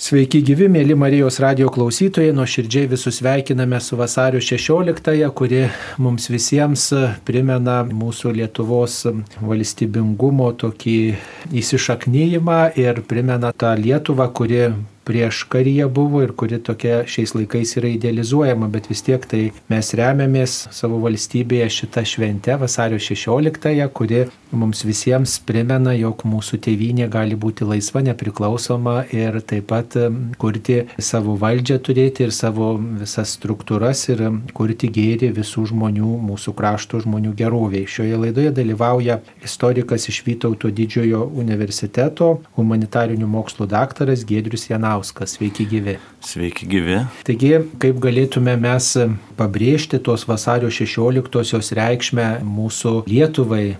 Sveiki gyvi, mėly Marijos radio klausytojai, nuoširdžiai visus sveikiname su vasario 16-ąją, kuri mums visiems primena mūsų Lietuvos valstybingumo tokį įsišaknyjimą ir primena tą Lietuvą, kuri prieš karyje buvo ir kuri tokia šiais laikais yra idealizuojama, bet vis tiek tai mes remiamės savo valstybėje šitą šventę vasario 16-ąją, kuri mums visiems primena, jog mūsų tėvynė gali būti laisva, nepriklausoma ir taip pat kurti savo valdžią turėti ir savo visas struktūras ir kurti gėrį visų žmonių, mūsų krašto žmonių geroviai. Šioje laidoje dalyvauja istorikas iš Vytauto didžiojo universiteto, humanitarinių mokslų daktaras Gedrius Janauskas. Šiliauskas. Sveiki gyvi. Sveiki gyvi. Taigi, kaip galėtume mes pabrėžti tos vasario 16-osios reikšmę mūsų Lietuvai?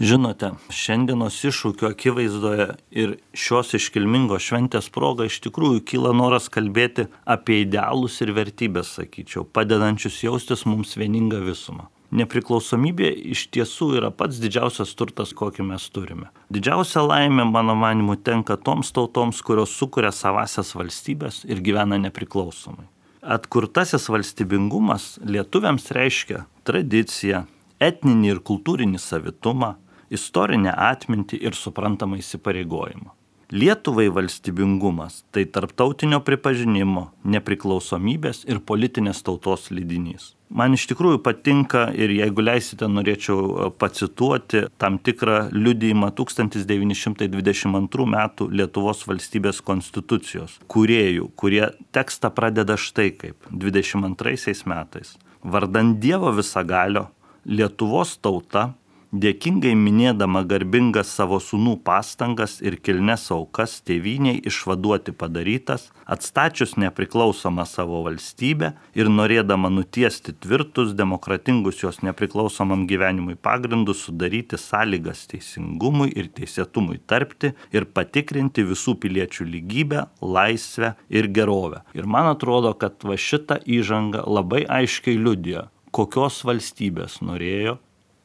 Žinote, šiandienos iššūkio akivaizdoje ir šios iškilmingos šventės proga iš tikrųjų kyla noras kalbėti apie idealus ir vertybės, sakyčiau, padedančius jaustis mums vieningą visumą nepriklausomybė iš tiesų yra pats didžiausias turtas, kokį mes turime. Didžiausia laimė, mano manimu, tenka toms tautoms, kurios sukuria savasias valstybės ir gyvena nepriklausomai. Atkurtasis valstybingumas lietuviams reiškia tradiciją, etninį ir kultūrinį savitumą, istorinę atmintį ir suprantamą įsipareigojimą. Lietuvai valstybingumas tai tarptautinio pripažinimo, nepriklausomybės ir politinės tautos lydinys. Man iš tikrųjų patinka ir jeigu leisite, norėčiau e, pacituoti tam tikrą liudijimą 1922 m. Lietuvos valstybės konstitucijos kuriejų, kurie tekstą pradeda štai kaip 22 metais. Vardant Dievo visagalio, Lietuvos tauta dėkingai minėdama garbingas savo sūnų pastangas ir kilnes aukas tėviniai išvaduoti padarytas, atstačius nepriklausomą savo valstybę ir norėdama nutiesti tvirtus demokratingus jos nepriklausomam gyvenimui pagrindus, sudaryti sąlygas teisingumui ir teisėtumui tarpti ir patikrinti visų piliečių lygybę, laisvę ir gerovę. Ir man atrodo, kad va šitą įžangą labai aiškiai liudijo, kokios valstybės norėjo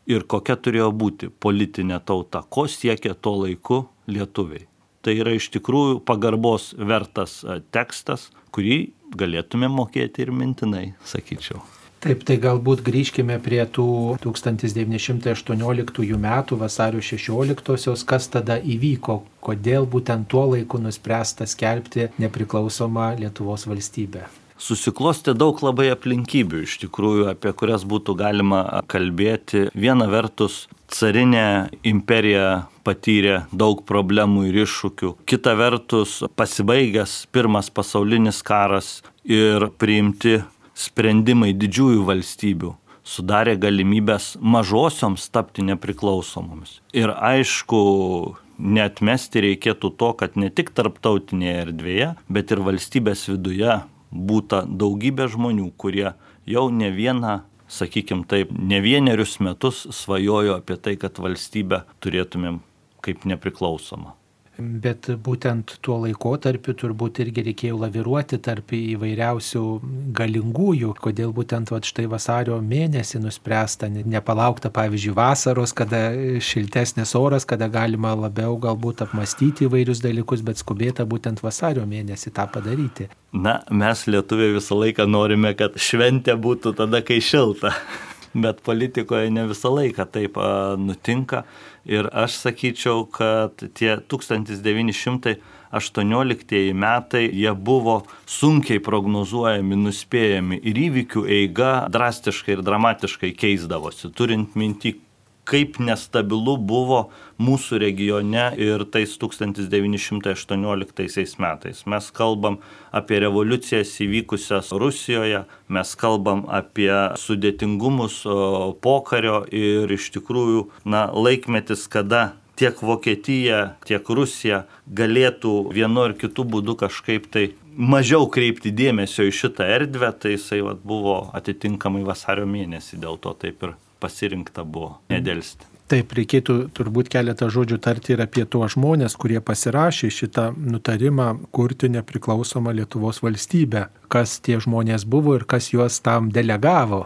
ir kokia turėjo būti politinė tauta, ko siekė tuo laiku lietuviai. Tai yra iš tikrųjų pagarbos vertas tekstas, kurį galėtume mokėti ir mintinai, sakyčiau. Taip, tai galbūt grįžkime prie tų 1918 metų vasario 16-osios, kas tada įvyko, kodėl būtent tuo laiku nuspręsta skelbti nepriklausomą Lietuvos valstybę susiklosti daug labai aplinkybių iš tikrųjų, apie kurias būtų galima kalbėti. Viena vertus, carinė imperija patyrė daug problemų ir iššūkių. Kita vertus, pasibaigęs pirmas pasaulinis karas ir priimti sprendimai didžiųjų valstybių sudarė galimybės mažosioms tapti nepriklausomomis. Ir aišku, netmesti reikėtų to, kad ne tik tarptautinėje erdvėje, bet ir valstybės viduje būta daugybė žmonių, kurie jau ne vieną, sakykime taip, ne vienerius metus svajojo apie tai, kad valstybę turėtumėm kaip nepriklausomą. Bet būtent tuo laikotarpiu turbūt irgi reikėjo laviruoti tarp įvairiausių galingųjų, kodėl būtent va, štai vasario mėnesį nuspręsta, nepalaukta pavyzdžiui vasaros, kada šiltesnis oras, kada galima labiau galbūt apmastyti įvairius dalykus, bet skubėta būtent vasario mėnesį tą padaryti. Na, mes lietuviai visą laiką norime, kad šventė būtų tada, kai šilta bet politikoje ne visą laiką taip nutinka. Ir aš sakyčiau, kad tie 1918 metai, jie buvo sunkiai prognozuojami, nuspėjami ir įvykių eiga drastiškai ir dramatiškai keisdavosi, turint minti, kaip nestabilu buvo mūsų regione ir tais 1918 metais. Mes kalbam apie revoliucijas įvykusias Rusijoje, mes kalbam apie sudėtingumus pokario ir iš tikrųjų na, laikmetis, kada tiek Vokietija, tiek Rusija galėtų vienu ar kitu būdu kažkaip tai mažiau kreipti dėmesio į šitą erdvę, tai jisai vat, buvo atitinkamai vasario mėnesį, dėl to taip ir pasirinkta buvo nedėlsti. Taip, reikėtų turbūt keletą žodžių tarti ir apie tuos žmonės, kurie pasirašė šitą nutarimą kurti nepriklausomą Lietuvos valstybę. Kas tie žmonės buvo ir kas juos tam delegavo.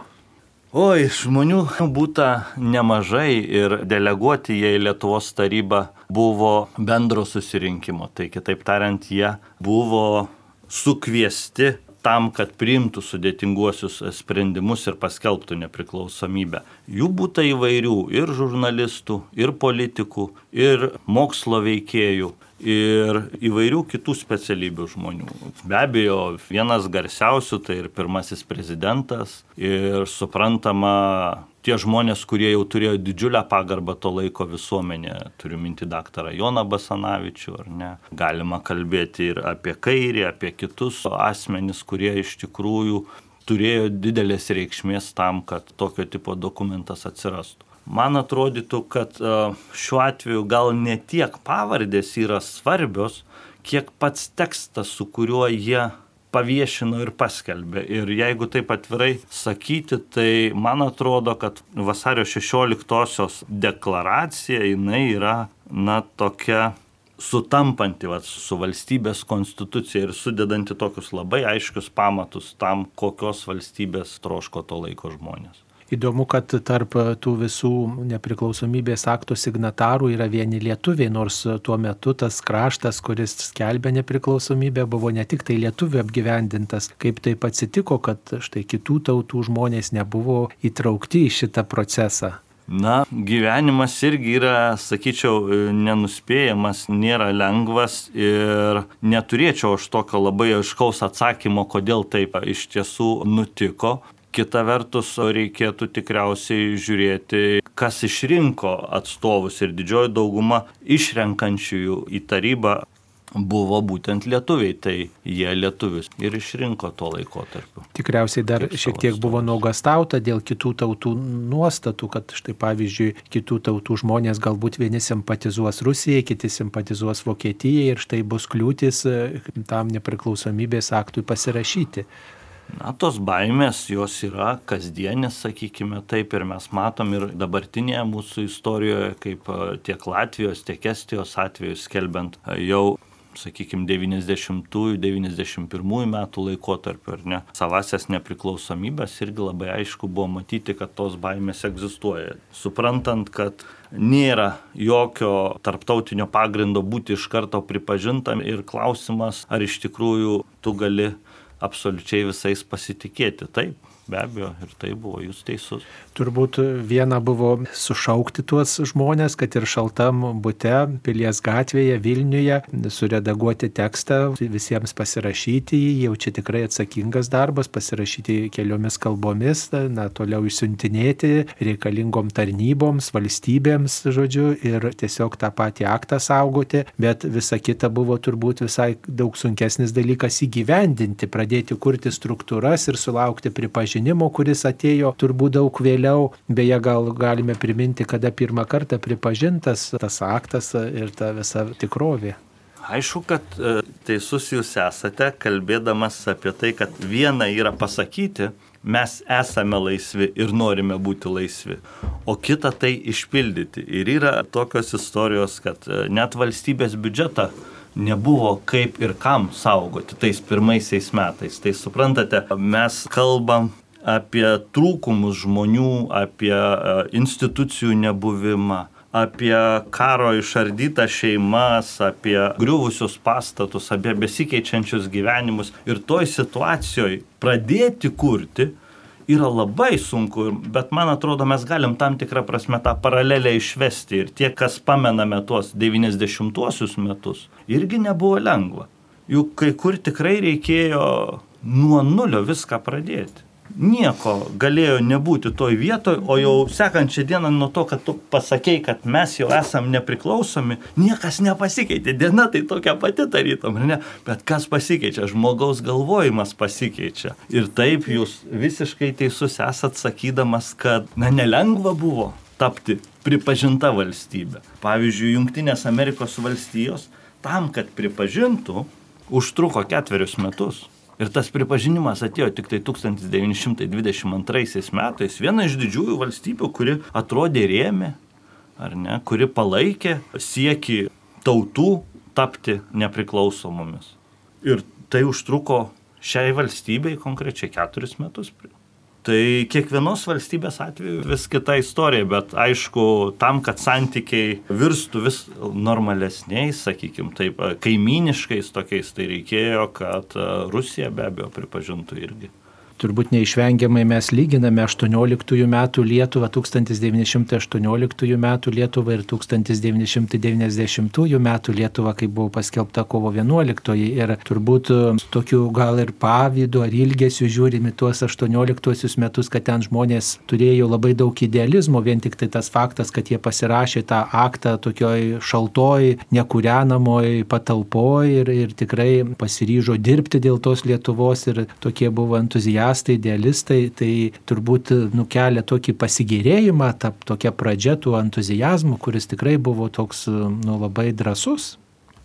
Oi, žmonių būta nemažai ir deleguoti jie į Lietuvos tarybą buvo bendro susirinkimo. Tai kitaip tariant, jie buvo sukviesti tam, kad priimtų sudėtinguosius sprendimus ir paskelbtų nepriklausomybę. Jų būta įvairių ir žurnalistų, ir politikų, ir mokslo veikėjų ir įvairių kitų specialybių žmonių. Be abejo, vienas garsiausių tai ir pirmasis prezidentas ir suprantama tie žmonės, kurie jau turėjo didžiulę pagarbą to laiko visuomenė, turiu minti daktarą Joną Basanavičių, ar ne, galima kalbėti ir apie kairį, apie kitus asmenis, kurie iš tikrųjų turėjo didelės reikšmės tam, kad tokio tipo dokumentas atsirastų. Man atrodytų, kad e, šiuo atveju gal ne tiek pavardės yra svarbios, kiek pats tekstas, su kuriuo jie paviešino ir paskelbė. Ir jeigu taip atvirai sakyti, tai man atrodo, kad vasario 16-osios deklaracija jinai yra, na, tokia sutampanti vat, su valstybės konstitucija ir sudedanti tokius labai aiškius pamatus tam, kokios valstybės troško to laiko žmonės. Įdomu, kad tarp tų visų nepriklausomybės akto signatarų yra vieni lietuviai, nors tuo metu tas kraštas, kuris skelbė nepriklausomybę, buvo ne tik tai lietuvių apgyvendintas. Kaip taip atsitiko, kad štai kitų tautų žmonės nebuvo įtraukti į šitą procesą? Na, gyvenimas irgi yra, sakyčiau, nenuspėjamas, nėra lengvas ir neturėčiau aš tokio labai aiškaus atsakymo, kodėl taip iš tiesų nutiko. Kita vertus, reikėtų tikriausiai žiūrėti, kas išrinko atstovus ir didžioji dauguma išrenkančiųjų į tarybą buvo būtent lietuviai, tai jie lietuvius ir išrinko tuo laikotarpiu. Tikriausiai dar šiek tiek buvo nuogastauta dėl kitų tautų nuostatų, kad štai pavyzdžiui, kitų tautų žmonės galbūt vieni simpatizuos Rusijai, kiti simpatizuos Vokietijai ir štai bus kliūtis e, tam nepriklausomybės aktui pasirašyti. Na, tos baimės jos yra kasdienės, sakykime taip, ir mes matom ir dabartinėje mūsų istorijoje, kaip tiek Latvijos, tiek Estijos atveju skelbiant jau sakykime, 90-91 metų laikotarpiu, ar ne, savasias nepriklausomybės irgi labai aišku buvo matyti, kad tos baimės egzistuoja. Suprantant, kad nėra jokio tarptautinio pagrindo būti iš karto pripažintam ir klausimas, ar iš tikrųjų tu gali absoliučiai visais pasitikėti. Taip, be abejo, ir tai buvo jūs teisus. Turbūt viena buvo sušaukti tuos žmonės, kad ir šaltam būte, pilies gatvėje, Vilniuje, suredaguoti tekstą, visiems pasirašyti jį, jau čia tikrai atsakingas darbas, pasirašyti keliomis kalbomis, na, toliau išsiuntinėti reikalingom tarnyboms, valstybėms, žodžiu, ir tiesiog tą patį aktą saugoti, bet visa kita buvo turbūt visai daug sunkesnis dalykas įgyvendinti, pradėti kurti struktūras ir sulaukti pripažinimo, kuris atėjo turbūt daug vėliau, beje, gal galime priminti, kada pirmą kartą pripažintas tas aktas ir ta visa tikrovė. Aišku, kad e, teisus jūs esate, kalbėdamas apie tai, kad viena yra pasakyti, mes esame laisvi ir norime būti laisvi, o kita tai išpildyti. Ir yra tokios istorijos, kad e, net valstybės biudžetą nebuvo kaip ir kam saugoti tais pirmaisiais metais. Tai suprantate, mes kalbam apie trūkumus žmonių, apie e, institucijų nebuvimą, apie karo išardytas šeimas, apie griuvusius pastatus, apie besikeičiančius gyvenimus. Ir toj situacijoje pradėti kurti yra labai sunku, bet man atrodo, mes galim tam tikrą prasme tą paralelę išvesti. Ir tie, kas pamename tuos 90-uosius metus, irgi nebuvo lengva. Juk kai kur tikrai reikėjo nuo nulio viską pradėti nieko galėjo nebūti toj vietoj, o jau sekančią dieną nuo to, kad tu pasakėjai, kad mes jau esam nepriklausomi, niekas nepasikeitė. Diena tai tokia pati tarytum, ne? Bet kas pasikeičia? Žmogaus galvojimas pasikeičia. Ir taip jūs visiškai teisus esat sakydamas, kad na, nelengva buvo tapti pripažinta valstybė. Pavyzdžiui, Junktinės Amerikos valstijos tam, kad pripažintų, užtruko ketverius metus. Ir tas pripažinimas atėjo tik tai 1922 metais. Viena iš didžiųjų valstybių, kuri atrodė rėmė, ar ne, kuri palaikė sieki tautų tapti nepriklausomomis. Ir tai užtruko šiai valstybei konkrečiai keturis metus. Tai kiekvienos valstybės atveju vis kita istorija, bet aišku, tam, kad santykiai virstų vis normalesniais, sakykime, taip, kaiminiškais tokiais, tai reikėjo, kad Rusija be abejo pripažintų irgi turbūt neišvengiamai mes lyginame 18 metų Lietuvą, 1918 metų Lietuvą ir 1990 metų Lietuvą, kai buvo paskelbta kovo 11. Ir turbūt tokiu gal ir pavydu ar ilgesiu žiūrimi tuos 18 metus, kad ten žmonės turėjo labai daug idealizmo, vien tik tai tas faktas, kad jie pasirašė tą aktą tokioj šaltoj, nekūrenamoj patalpoj ir, ir tikrai pasiryžo dirbti dėl tos Lietuvos ir tokie buvo entuziastai entuziastai, idealistai, tai turbūt nukelia tokį pasigėrėjimą, ta tokia pradžia tų entuzijazmų, kuris tikrai buvo toks nu, labai drasus.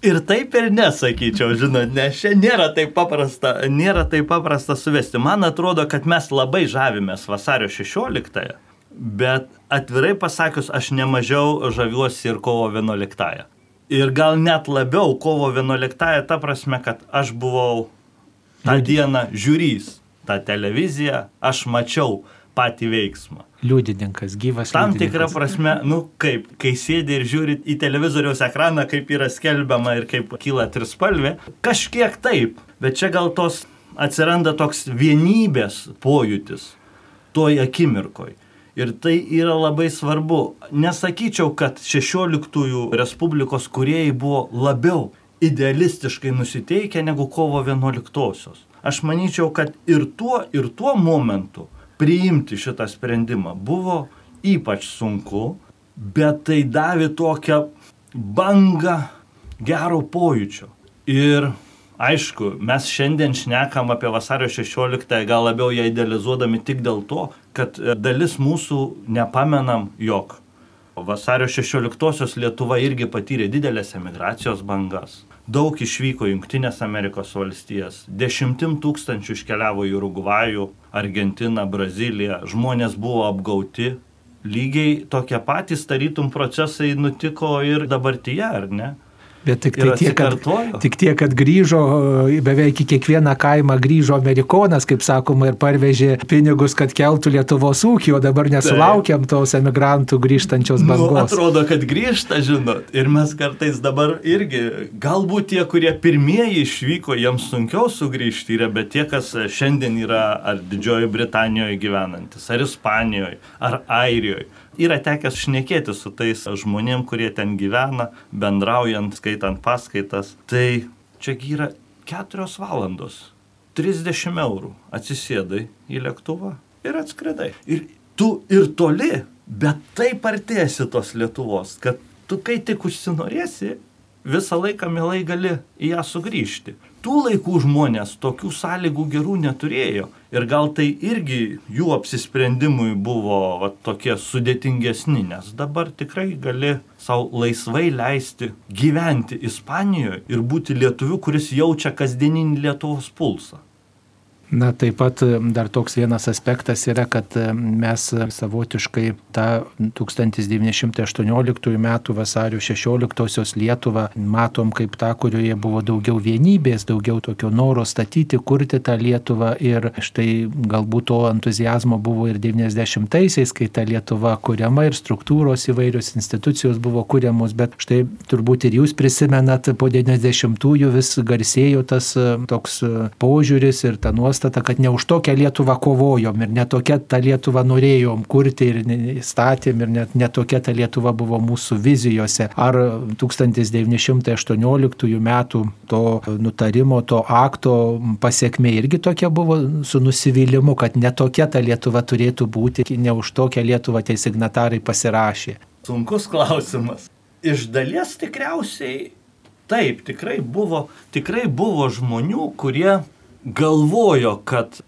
Ir taip ir nesakyčiau, žinot, nes čia nėra taip paprasta, nėra taip paprasta suvesti. Man atrodo, kad mes labai žavimės vasario 16-ąją, bet atvirai pasakius, aš nemažiau žaviuosi ir kovo 11-ąją. Ir gal net labiau kovo 11-ąją, ta prasme, kad aš buvau tą dieną žiūrys tą televiziją, aš mačiau patį veiksmą. Liudininkas, gyvas. Tam tikrą prasme, nu kaip, kai sėdi ir žiūri į televizoriaus ekraną, kaip yra skelbiama ir kaip kyla trispalvė, kažkiek taip, bet čia gal tos atsiranda toks vienybės pojūtis toj akimirkoj. Ir tai yra labai svarbu. Nesakyčiau, kad 16-ųjų Respublikos kuriejai buvo labiau idealistiškai nusiteikę negu kovo 11-osios aš manyčiau, kad ir tuo, ir tuo momentu priimti šitą sprendimą buvo ypač sunku, bet tai davė tokią bangą gero pojūčio. Ir aišku, mes šiandien šnekam apie vasario 16, gal labiau ją idealizuodami tik dėl to, kad dalis mūsų nepamenam, jog vasario 16-osios Lietuva irgi patyrė didelės emigracijos bangas daug išvyko į Junktinės Amerikos valstijas, dešimtim tūkstančių iškeliavo į Urugvajų, Argentiną, Braziliją, žmonės buvo apgauti. Lygiai tokie patys tarytum procesai nutiko ir dabartyje, ar ne? Bet tik, tai tiek, kad, tik tiek, kad grįžo, beveik į kiekvieną kaimą grįžo amerikonas, kaip sakoma, ir parvežė pinigus, kad keltų Lietuvos ūkį, o dabar nesulaukiam tos emigrantų grįžtančios nu, bangos. Nu, atrodo, kad grįžta, žinot. Ir mes kartais dabar irgi, galbūt tie, kurie pirmieji išvyko, jiems sunkiau sugrįžti yra, bet tie, kas šiandien yra ar Didžiojo Britanijoje gyvenantis, ar Ispanijoje, ar Airijoje yra tekęs šnekėti su tais žmonėm, kurie ten gyvena, bendraujant, skaitant paskaitas. Tai čiagi yra keturios valandos, 30 eurų atsisėdai į lėktuvą ir atskridai. Ir tu ir toli, bet taip artėsi tos Lietuvos, kad tu kai tik užsinorėsi, visą laiką mielai gali į ją sugrįžti tų laikų žmonės tokių sąlygų gerų neturėjo. Ir gal tai irgi jų apsisprendimui buvo va, tokie sudėtingesni, nes dabar tikrai gali savo laisvai leisti gyventi Ispanijoje ir būti lietuviu, kuris jaučia kasdieninį Lietuvos pulsą. Na taip pat dar toks vienas aspektas yra, kad mes savotiškai tą 1918 m. vasario 16-osios Lietuvą matom kaip tą, kurioje buvo daugiau vienybės, daugiau tokio noro statyti, kurti tą Lietuvą ir štai galbūt to entuzijazmo buvo ir 90-aisiais, kai ta Lietuva kuriama ir struktūros įvairios institucijos buvo kuriamos, bet štai turbūt ir jūs prisimenat, po 90-ųjų vis garsėjo tas toks požiūris ir ta nuostata nuostata, kad ne už tokią Lietuvą kovojom ir ne tokia tą Lietuvą norėjom kurti ir statėm ir net ne tokia ta Lietuva buvo mūsų vizijose. Ar 1918 metų to nutarimo, to akto pasiekmė irgi tokia buvo su nusivylimu, kad ne tokia ta Lietuva turėtų būti, ne už tokią Lietuvą tie signatarai pasirašė. Sunkus klausimas. Iš dalies tikriausiai Taip, tikrai buvo, tikrai buvo žmonių, kurie galvojo, kad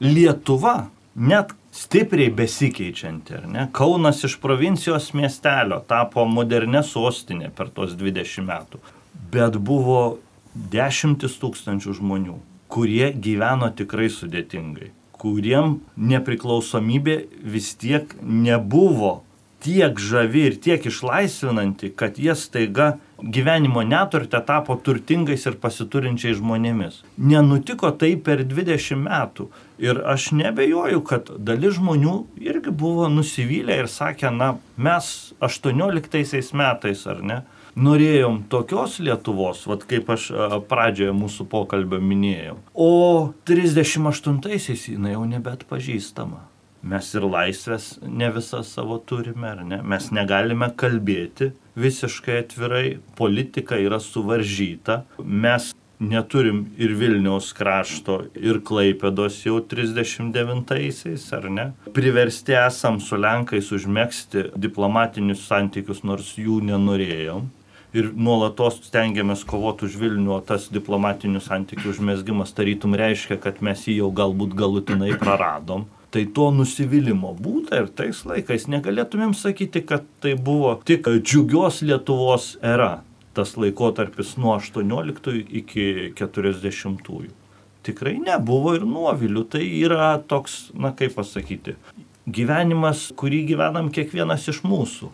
Lietuva net stipriai besikeičianti, ar ne? Kaunas iš provincijos miestelio tapo modernė sostinė per tos 20 metų. Bet buvo dešimtis tūkstančių žmonių, kurie gyveno tikrai sudėtingai, kuriem nepriklausomybė vis tiek nebuvo tiek žavi ir tiek išlaisvinanti, kad jie staiga gyvenimo neturte tapo turtingais ir pasiturinčiais žmonėmis. Nenutiko tai per 20 metų. Ir aš nebejoju, kad dalis žmonių irgi buvo nusivylę ir sakė, na, mes 18 metais ar ne, norėjom tokios Lietuvos, vad kaip aš pradžioje mūsų pokalbio minėjau. O 38-aisiais jinai jau nebet pažįstama mes ir laisvės ne visą savo turime, ar ne? Mes negalime kalbėti visiškai atvirai, politika yra suvaržyta, mes neturim ir Vilniaus krašto, ir Klaipėdos jau 39-aisiais, ar ne? Priversti esam su Lenkais užmėgsti diplomatinius santykius, nors jų nenorėjom. Ir nuolatos stengiamės kovoti už Vilnių, o tas diplomatinių santykių užmėsgymas tarytum reiškia, kad mes jį jau galbūt galutinai praradom. Tai to nusivylimų būta ir tais laikais negalėtumėm sakyti, kad tai buvo tik džiugios Lietuvos era, tas laikotarpis nuo 18 iki 40. -ųjų. Tikrai nebuvo ir nuovilių, tai yra toks, na kaip pasakyti, gyvenimas, kurį gyvenam kiekvienas iš mūsų.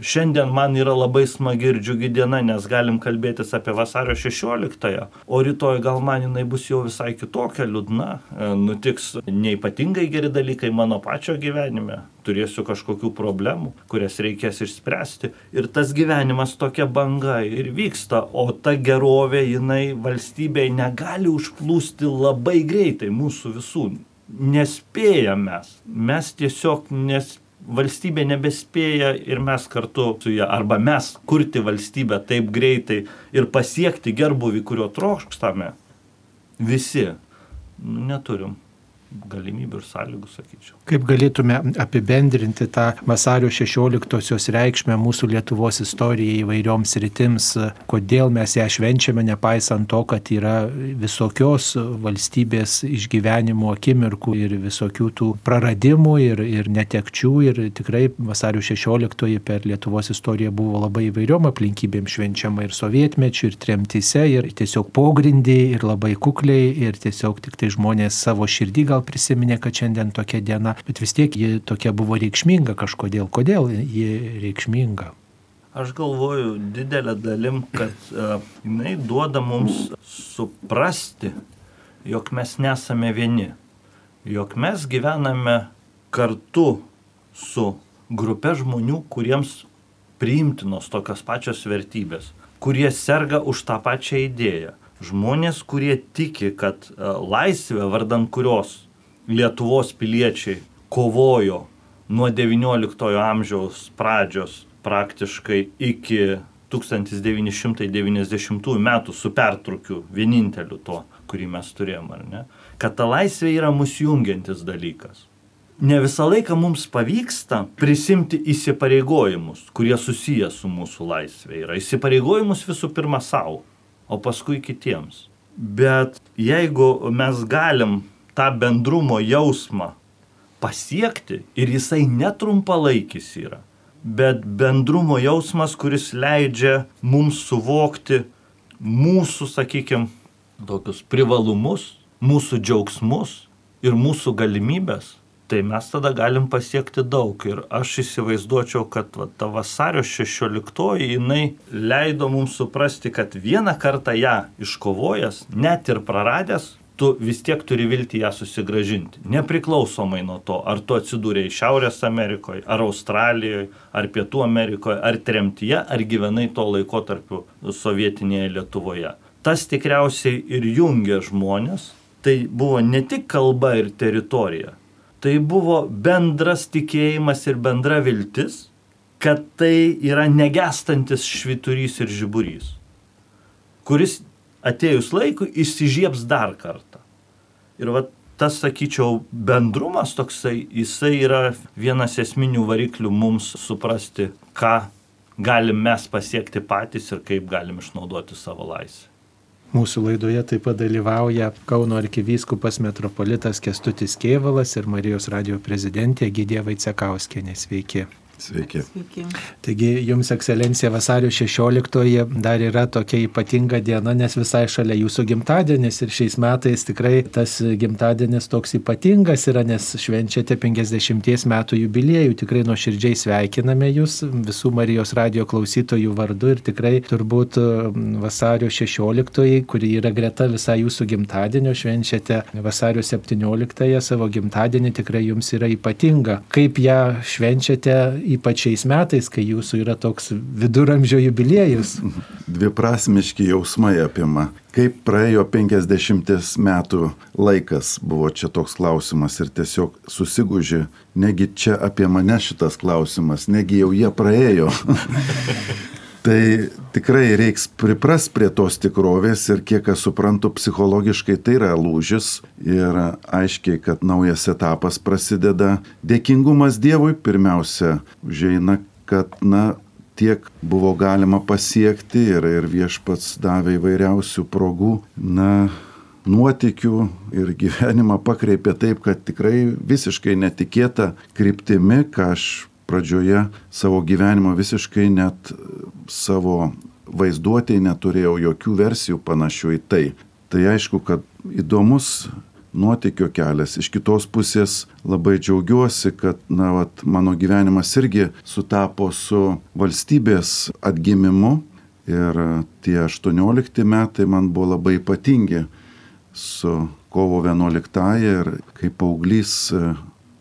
Šiandien man yra labai smagi ir džiugi diena, nes galim kalbėtis apie vasario 16-ąją, o rytoj gal man jinai bus jau visai kitokia, liūdna, e, nutiks neipatingai geri dalykai mano pačio gyvenime, turėsiu kažkokių problemų, kurias reikės išspręsti. Ir tas gyvenimas tokia banga ir vyksta, o ta gerovė jinai valstybėje negali užplūsti labai greitai mūsų visų. Nespėjam mes. Mes tiesiog nespėjam valstybė nebespėja ir mes kartu su ja, arba mes kurti valstybę taip greitai ir pasiekti gerbuvį, kurio trokštame, visi nu, neturim galimybių ir sąlygų, sakyčiau. Kaip galėtume apibendrinti tą vasario 16-osios reikšmę mūsų Lietuvos istorijai įvairioms rytims, kodėl mes ją švenčiame, nepaisant to, kad yra visokios valstybės išgyvenimo akimirkų ir visokių tų praradimų ir, ir netekčių ir tikrai vasario 16-oji per Lietuvos istoriją buvo labai įvairiom aplinkybėm švenčiama ir sovietmečių, ir tremtise, ir tiesiog pogrindį, ir labai kukliai, ir tiesiog tik tai žmonės savo širdį gal prisiminė, kad šiandien tokia diena, bet vis tiek ji tokia buvo reikšminga kažkodėl. Kodėl ji reikšminga? Aš galvoju didelę dalim, kad uh, jinai duoda mums suprasti, jog mes nesame vieni, jog mes gyvename kartu su grupė žmonių, kuriems priimtinos tokios pačios vertybės, kurie serga už tą pačią idėją. Žmonės, kurie tiki, kad laisvė, vardant kurios Lietuvos piliečiai kovojo nuo XIX amžiaus pradžios praktiškai iki 1990 metų su pertraukiu vieninteliu to, kurį mes turėjom, ar ne? Kad ta laisvė yra mūsų jungiantis dalykas. Ne visą laiką mums pavyksta prisimti įsipareigojimus, kurie susiję su mūsų laisvė. Yra įsipareigojimus visų pirma savo, o paskui kitiems. Bet jeigu mes galim tą bendrumo jausmą pasiekti ir jisai netrumpalaikis yra, bet bendrumo jausmas, kuris leidžia mums suvokti mūsų, sakykime, tokius privalumus, mūsų džiaugsmus ir mūsų galimybės, tai mes tada galim pasiekti daug. Ir aš įsivaizduočiau, kad va, ta vasario 16 jinai leido mums suprasti, kad vieną kartą ją iškovojęs, net ir praradęs, tu vis tiek turi vilti ją susigražinti. Nepriklausomai nuo to, ar tu atsidūrėjai Šiaurės Amerikoje, ar Australijoje, ar Pietų Amerikoje, ar tremtyje, ar gyvenai tuo laikotarpiu sovietinėje Lietuvoje. Tas tikriausiai ir jungia žmonės. Tai buvo ne tik kalba ir teritorija, tai buvo bendras tikėjimas ir bendra viltis, kad tai yra negestantis šviturys ir žiburys, kuris atėjus laikui išsižiebs dar kartą. Ir va tas, sakyčiau, bendrumas toksai, jisai yra vienas esminių variklių mums suprasti, ką galim mes pasiekti patys ir kaip galim išnaudoti savo laisvę. Mūsų laidoje taip pat dalyvauja Kauno arkivyskupas metropolitas Kestutis Kievalas ir Marijos radio prezidentė Gidė Vaicekauskienė. Sveiki. Sveiki. Sveiki. Taigi jums, ekscelencija, vasario 16 dar yra tokia ypatinga diena, nes visai šalia jūsų gimtadienis ir šiais metais tikrai tas gimtadienis toks ypatingas yra, nes švenčiate 50 metų jubiliejų. Tikrai nuoširdžiai sveikiname jūs visų Marijos radio klausytojų vardu ir tikrai turbūt vasario 16, kuri yra greta visai jūsų gimtadienio, švenčiate vasario 17 savo gimtadienį, tikrai jums yra ypatinga. Kaip ją švenčiate? Ypač šiais metais, kai jūsų yra toks viduramžio jubiliejus. Dviprasmiški jausmai apima. Kaip praėjo 50 metų laikas, buvo čia toks klausimas ir tiesiog susigūži, negi čia apie mane šitas klausimas, negi jau jie praėjo. Tai tikrai reiks pripras prie tos tikrovės ir kiek aš suprantu, psichologiškai tai yra lūžis ir aiškiai, kad naujas etapas prasideda. Dėkingumas Dievui pirmiausia užeina, kad, na, tiek buvo galima pasiekti ir, ir viešpats davė įvairiausių progų, na, nuotikių ir gyvenimą pakreipė taip, kad tikrai visiškai netikėta kryptimi, ką aš pradžioje savo gyvenimo visiškai net savo vaizduotėje neturėjau jokių versijų panašių į tai. Tai aišku, kad įdomus nuotykio kelias. Iš kitos pusės labai džiaugiuosi, kad na, vat, mano gyvenimas irgi sutapo su valstybės atgimimu ir tie 18 metai man buvo labai ypatingi su kovo 11 ir kaip paauglys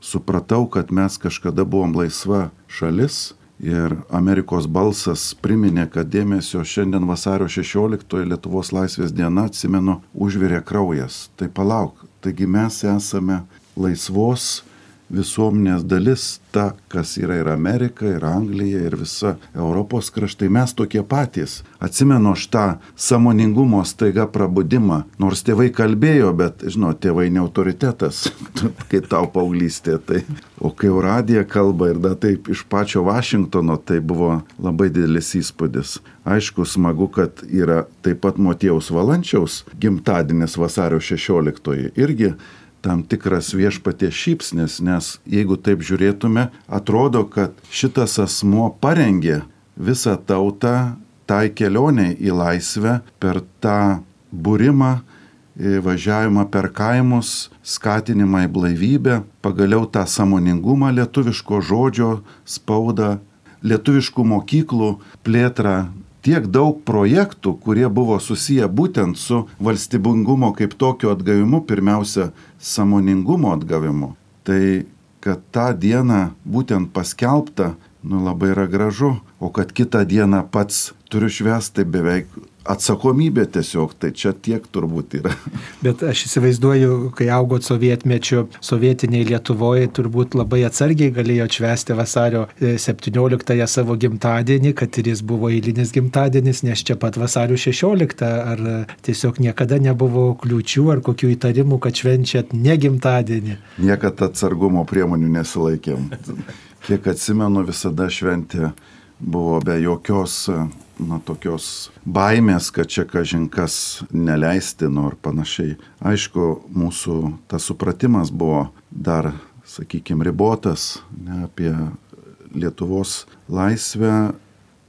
supratau, kad mes kažkada buvom laisva šalis ir Amerikos balsas priminė, kad dėmesio šiandien vasario 16 Lietuvos laisvės diena, atsimenu, užvirė kraujas. Tai palauk, taigi mes esame laisvos visuomenės dalis, ta, kas yra ir Amerika, ir Anglija, ir visa Europos kraštai, mes tokie patys. Atsimenu aš tą samoningumo staiga prabudimą, nors tėvai kalbėjo, bet, žinot, tėvai ne autoritetas, kai tau paauglystė. Tai. O kai Euradija kalba ir da taip iš pačio Vašingtono, tai buvo labai didelis įspūdis. Aišku, smagu, kad yra taip pat Motiejaus Valančiaus gimtadienis vasario 16. Irgi tam tikras viešpatie šypsnis, nes jeigu taip žiūrėtume, atrodo, kad šitas asmo parengė visą tautą tai kelioniai į laisvę per tą būrimą, važiavimą per kaimus, skatinimą į blaivybę, pagaliau tą samoningumą lietuviško žodžio spaudą, lietuviškų mokyklų plėtrą tiek daug projektų, kurie buvo susiję būtent su valstybingumo kaip tokio atgavimu, pirmiausia, samoningumo atgavimu. Tai kad tą dieną būtent paskelbta, nu labai yra gražu, o kad kitą dieną pats turiu švęsti, tai beveik atsakomybė tiesiog, tai čia tiek turbūt yra. Bet aš įsivaizduoju, kai augot sovietmečiu, sovietiniai Lietuvoje turbūt labai atsargiai galėjo atšvesti vasario 17-ąją e, savo gimtadienį, kad ir jis buvo eilinis gimtadienis, nes čia pat vasario 16, ar tiesiog niekada nebuvo kliūčių ar kokių įtarimų, kad švenčiat ne gimtadienį. Niekada atsargumo priemonių nesilaikėm. Kiek atsimenu, visada šventė buvo be jokios na, tokios baimės, kad čia kažinkas neleistino ar panašiai. Aišku, mūsų tas supratimas buvo dar, sakykime, ribotas ne, apie Lietuvos laisvę.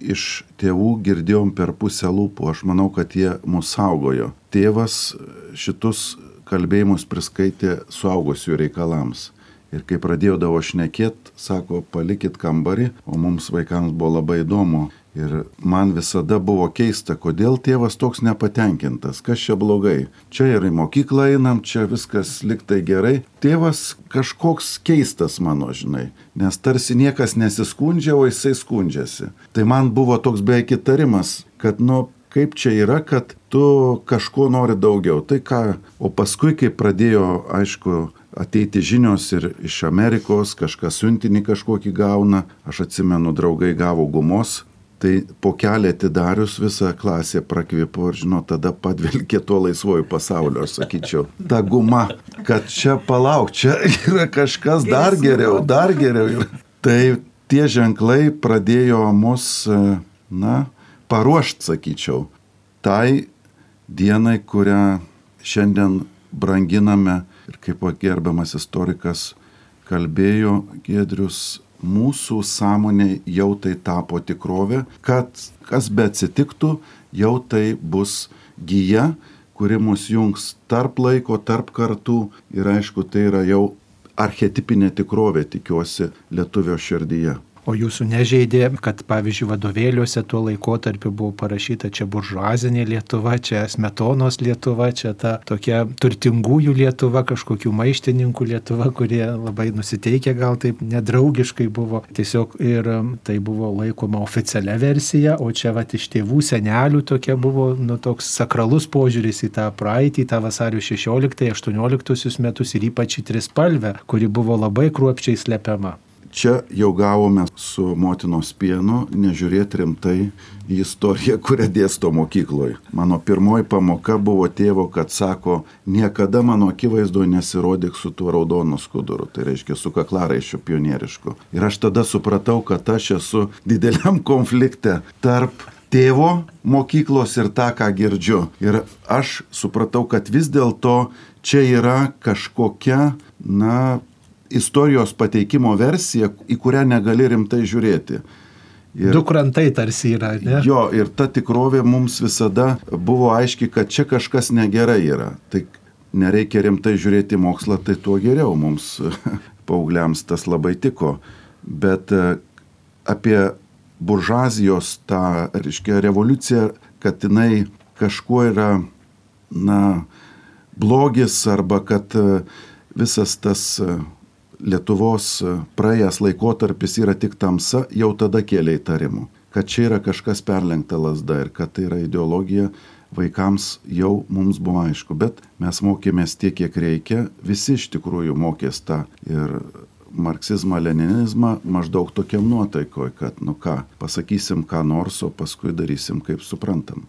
Iš tėvų girdėjom per pusę lūpų, aš manau, kad jie mus saugojo. Tėvas šitus kalbėjimus priskaitė suaugusių reikalams. Ir kai pradėjau šnekėt, sako, palikit kambarį, o mums vaikams buvo labai įdomu. Ir man visada buvo keista, kodėl tėvas toks nepatenkintas, kas čia blogai. Čia ir į mokyklą einam, čia viskas liktai gerai. Tėvas kažkoks keistas mano, žinai, nes tarsi niekas nesiskundžia, o jisai skundžiasi. Tai man buvo toks beveik įtarimas, kad, nu, kaip čia yra, kad tu kažko nori daugiau. Tai ką, o paskui, kai pradėjo, aišku, ateiti žinios ir iš Amerikos, kažkas siuntinį kažkokį gauna, aš atsimenu, draugai gavo gumos Tai po kelią atidarius visą klasę prakvipo ir, žinot, tada padvelkė tuo laisvoju pasauliu, aš sakyčiau. Ta guma, kad čia palauk, čia yra kažkas dar geriau, dar geriau. Tai tie ženklai pradėjo mus, na, paruošti, sakyčiau, tai dienai, kurią šiandien branginame kaip gerbiamas istorikas kalbėjo Gedrius mūsų sąmonė jau tai tapo tikrovė, kad kas be atsitiktų, jau tai bus gyja, kuri mus jungs tarp laiko, tarp kartų ir aišku, tai yra jau archetipinė tikrovė, tikiuosi, lietuvio širdyje. O jūsų nežeidė, kad pavyzdžiui vadovėliuose tuo laikotarpiu buvo parašyta čia buržuazinė Lietuva, čia smetonos Lietuva, čia ta tokia turtingųjų Lietuva, kažkokių maištininkų Lietuva, kurie labai nusiteikė gal taip nedraugiškai buvo. Tiesiog ir um, tai buvo laikoma oficialia versija, o čia va iš tėvų senelių tokia buvo nu, toks sakralus požiūris į tą praeitį, tą vasario 16-18 metus ir ypač į trispalvę, kuri buvo labai kruopščiai slepiama. Čia jau gavome su motinos pienu nežiūrėti rimtai į istoriją, kurią dėsto mokykloje. Mano pirmoji pamoka buvo tėvo, kad sako, niekada mano akivaizdoje nesirodyk su tuo raudonu skuduru, tai reiškia su kaklaraiščiu pionierišku. Ir aš tada supratau, kad aš esu dideliam konflikte tarp tėvo mokyklos ir tą, ką girdžiu. Ir aš supratau, kad vis dėlto čia yra kažkokia, na, istorijos pateikimo versija, į kurią negali rimtai žiūrėti. Ir, du krantai tarsi yra, ne? Jo, ir ta tikrovė mums visada buvo aiški, kad čia kažkas negerai yra. Tai nereikia rimtai žiūrėti mokslą, tai tuo geriau mums paaugliams tas labai tiko. Bet e, apie buržazijos tą, reiškia, revoliuciją, kad jinai kažkuo yra, na, blogis arba kad e, visas tas e, Lietuvos e, praėjęs laikotarpis yra tik tamsa, jau tada kėlė įtarimų, kad čia yra kažkas perlenkta lasda ir kad tai yra ideologija, vaikams jau mums buvo aišku, bet mes mokėmės tiek, kiek reikia, visi iš tikrųjų mokės tą ir marksizmą, leninizmą maždaug tokiam nuotaikoj, kad, nu ką, pasakysim ką nors, o paskui darysim kaip suprantam.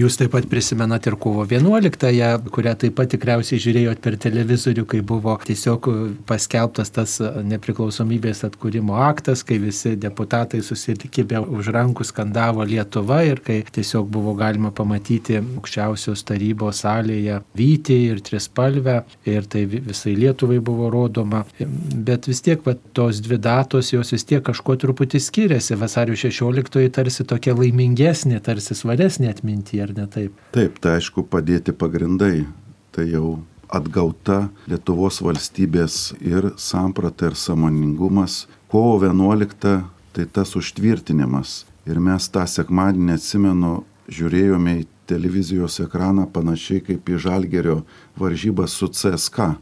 Jūs taip pat prisimenat ir kovo 11-ąją, kurią taip pat tikriausiai žiūrėjot per televizorių, kai buvo tiesiog paskelbtas tas nepriklausomybės atkūrimo aktas, kai visi deputatai susitikė už rankų skandavo Lietuva ir kai tiesiog buvo galima pamatyti aukščiausios tarybos salėje Vytį ir Trispalvę ir tai visai Lietuvai buvo rodoma. Bet vis tiek va, tos dvi datos jos vis tiek kažkuo truputį skiriasi. Vasario 16-oji tarsi tokia laimingesnė, tarsi svaresnė atmintyje ar ne taip? Taip, tai aišku padėti pagrindai. Tai jau atgauta Lietuvos valstybės ir samprata ir samoningumas. Kovo 11 tai tas užtvirtinimas. Ir mes tą sekmadienį atsimenu, žiūrėjome į televizijos ekraną panašiai kaip į Žalgerio varžybas su CSK.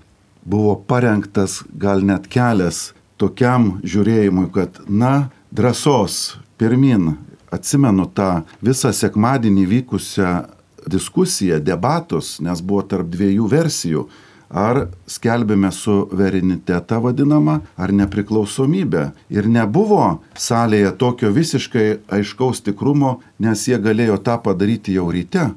Buvo parengtas gal net kelias tokiam žiūrėjimui, kad na, drąsos, pirmin, atsimenu tą visą sekmadienį vykusią diskusiją, debatus, nes buvo tarp dviejų versijų. Ar skelbėme suverenitetą vadinamą, ar nepriklausomybę. Ir nebuvo salėje tokio visiškai aiškaus tikrumo, nes jie galėjo tą padaryti jau ryte.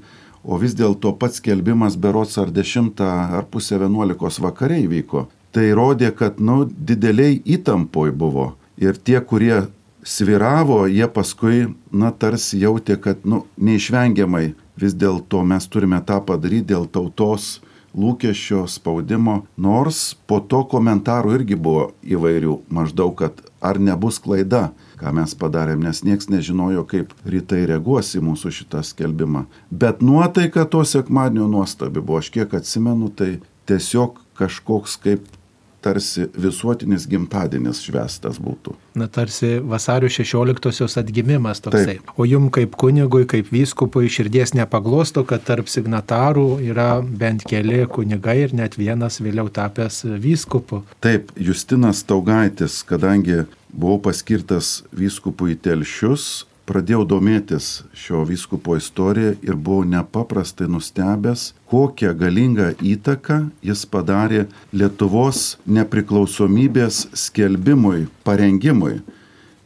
O vis dėlto pats skelbimas berots ar 10 ar pusę 11 vakariai vyko. Tai rodė, kad, nu, dideliai įtampoj buvo. Ir tie, kurie sviravo, jie paskui, na, tarsi jautė, kad, nu, neišvengiamai vis dėlto mes turime tą padaryti dėl tautos lūkesčio, spaudimo, nors po to komentarų irgi buvo įvairių, maždaug, kad ar nebus klaida, ką mes padarėm, nes nieks nežinojo, kaip rytai reaguos į mūsų šitą skelbimą. Bet nuotaika to sekmadienio nuostabi buvo, aš kiek atsimenu, tai tiesiog kažkoks kaip tarsi visuotinis gimtadienis švestas būtų. Na, tarsi vasario 16-osios atgimimas toksai. Taip. O jum kaip kunigui, kaip vyskupui širdies nepaglosto, kad tarp signatarų yra bent keli kunigai ir net vienas vėliau tapęs vyskupu. Taip, Justinas Taugaitis, kadangi buvau paskirtas vyskupui telšius, pradėjau domėtis šio vyskupo istoriją ir buvau nepaprastai nustebęs, kokią galingą įtaką jis padarė Lietuvos nepriklausomybės skelbimui, parengimui.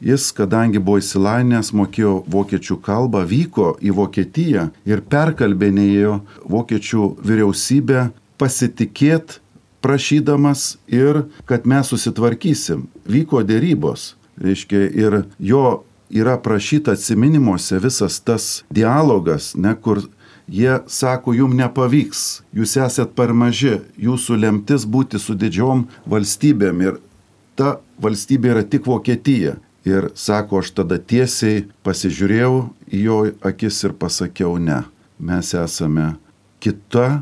Jis, kadangi buvo įsilainęs, mokėjo vokiečių kalbą, vyko į Vokietiją ir perkalbinėjo vokiečių vyriausybę pasitikėt prašydamas ir kad mes susitvarkysim. Vyko dėrybos reiškia, ir jo yra prašyta atsiminimuose visas tas dialogas, ne, kur jie sako, jum nepavyks, jūs esat per maži, jūsų lemtis būti su didžiom valstybėm ir ta valstybė yra tik Vokietija. Ir sako, aš tada tiesiai pasižiūrėjau į jo akis ir pasakiau, ne, mes esame kita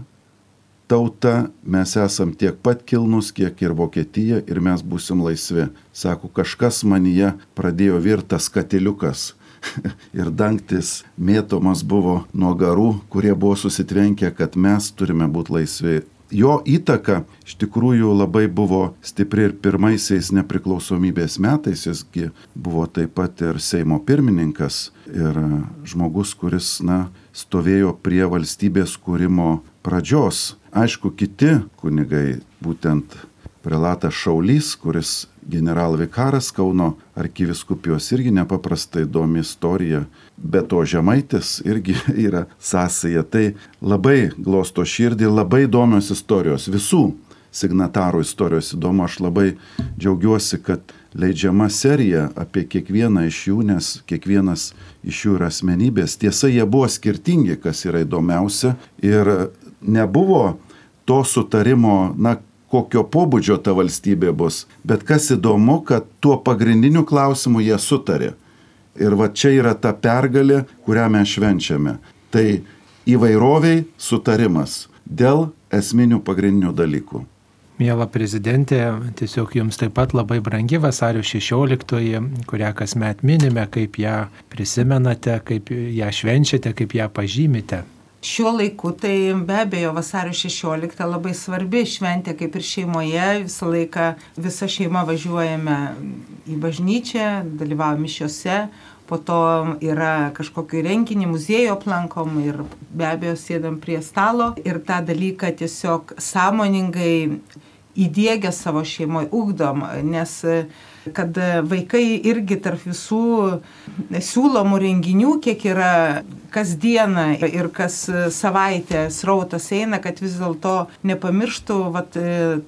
tauta, mes esam tiek pat kilnus, kiek ir Vokietija ir mes būsim laisvi. Sako, kažkas manyje pradėjo virtas katiliukas. ir dangtis mėtomas buvo nuo garų, kurie buvo susitvenkę, kad mes turime būti laisvi jo įtaka iš tikrųjų labai buvo stipri ir pirmaisiais nepriklausomybės metais, jisgi buvo taip pat ir Seimo pirmininkas ir žmogus, kuris, na, stovėjo prie valstybės kūrimo pradžios. Aišku, kiti kunigai, būtent prelatas Šaulys, kuris generalvikaras Kauno arkiviskupijos irgi nepaprastai įdomi istorija, bet to žemaitis irgi yra sąsaja. Tai labai glosto širdį, labai įdomios istorijos, visų signatarų istorijos įdomu, aš labai džiaugiuosi, kad leidžiama serija apie kiekvieną iš jų, nes kiekvienas iš jų yra asmenybės. Tiesa, jie buvo skirtingi, kas yra įdomiausia ir nebuvo to sutarimo, na, kokio pobūdžio ta valstybė bus. Bet kas įdomu, kad tuo pagrindiniu klausimu jie sutarė. Ir va čia yra ta pergalė, kurią mes švenčiame. Tai įvairoviai sutarimas dėl esminių pagrindinių dalykų. Mėla prezidentė, tiesiog jums taip pat labai brangi vasario 16-oji, kurią kasmet minime, kaip ją prisimenate, kaip ją švenčiate, kaip ją pažymite. Šiuo laiku tai be abejo vasario 16 labai svarbi šventė, kaip ir šeimoje, visą laiką visa šeima važiuojame į bažnyčią, dalyvaujame mišiuose, po to yra kažkokį renginį, muziejų aplankom ir be abejo sėdam prie stalo. Ir tą dalyką tiesiog sąmoningai įdėgę savo šeimoje, ugdom, nes kad vaikai irgi tarp visų siūlomų renginių, kiek yra kasdieną ir kas savaitę srautas eina, kad vis dėlto nepamirštų vat,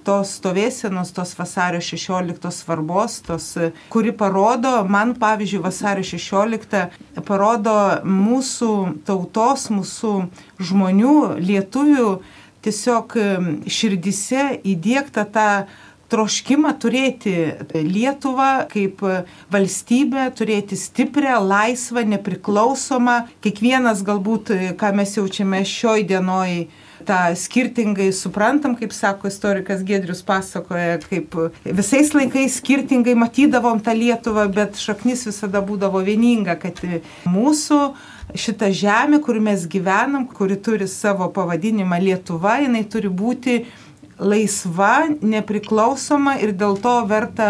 tos stovėsenos, tos vasario 16 svarbos, tos, kuri parodo, man pavyzdžiui, vasario 16 parodo mūsų tautos, mūsų žmonių, lietuvių tiesiog širdise įdėktą tą troškimą turėti Lietuvą kaip valstybę, turėti stiprią, laisvą, nepriklausomą. Kiekvienas galbūt, ką mes jaučiame šioj dienoj, tą skirtingai suprantam, kaip sako istorikas Gedrius pasakoja, kaip visais laikais skirtingai matydavom tą Lietuvą, bet šaknis visada būdavo vieninga, kad mūsų šita žemė, kur mes gyvenam, kuri turi savo pavadinimą Lietuva, jinai turi būti laisva, nepriklausoma ir dėl to verta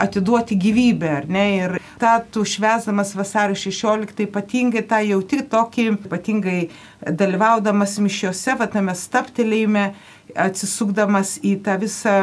atiduoti gyvybę, ar ne? Ir tą tu švesamas vasario 16 ypatingai tą jauti tokį, ypatingai dalyvaudamas mišiuose, va tame staptelėjime, atsisukdamas į tą visą,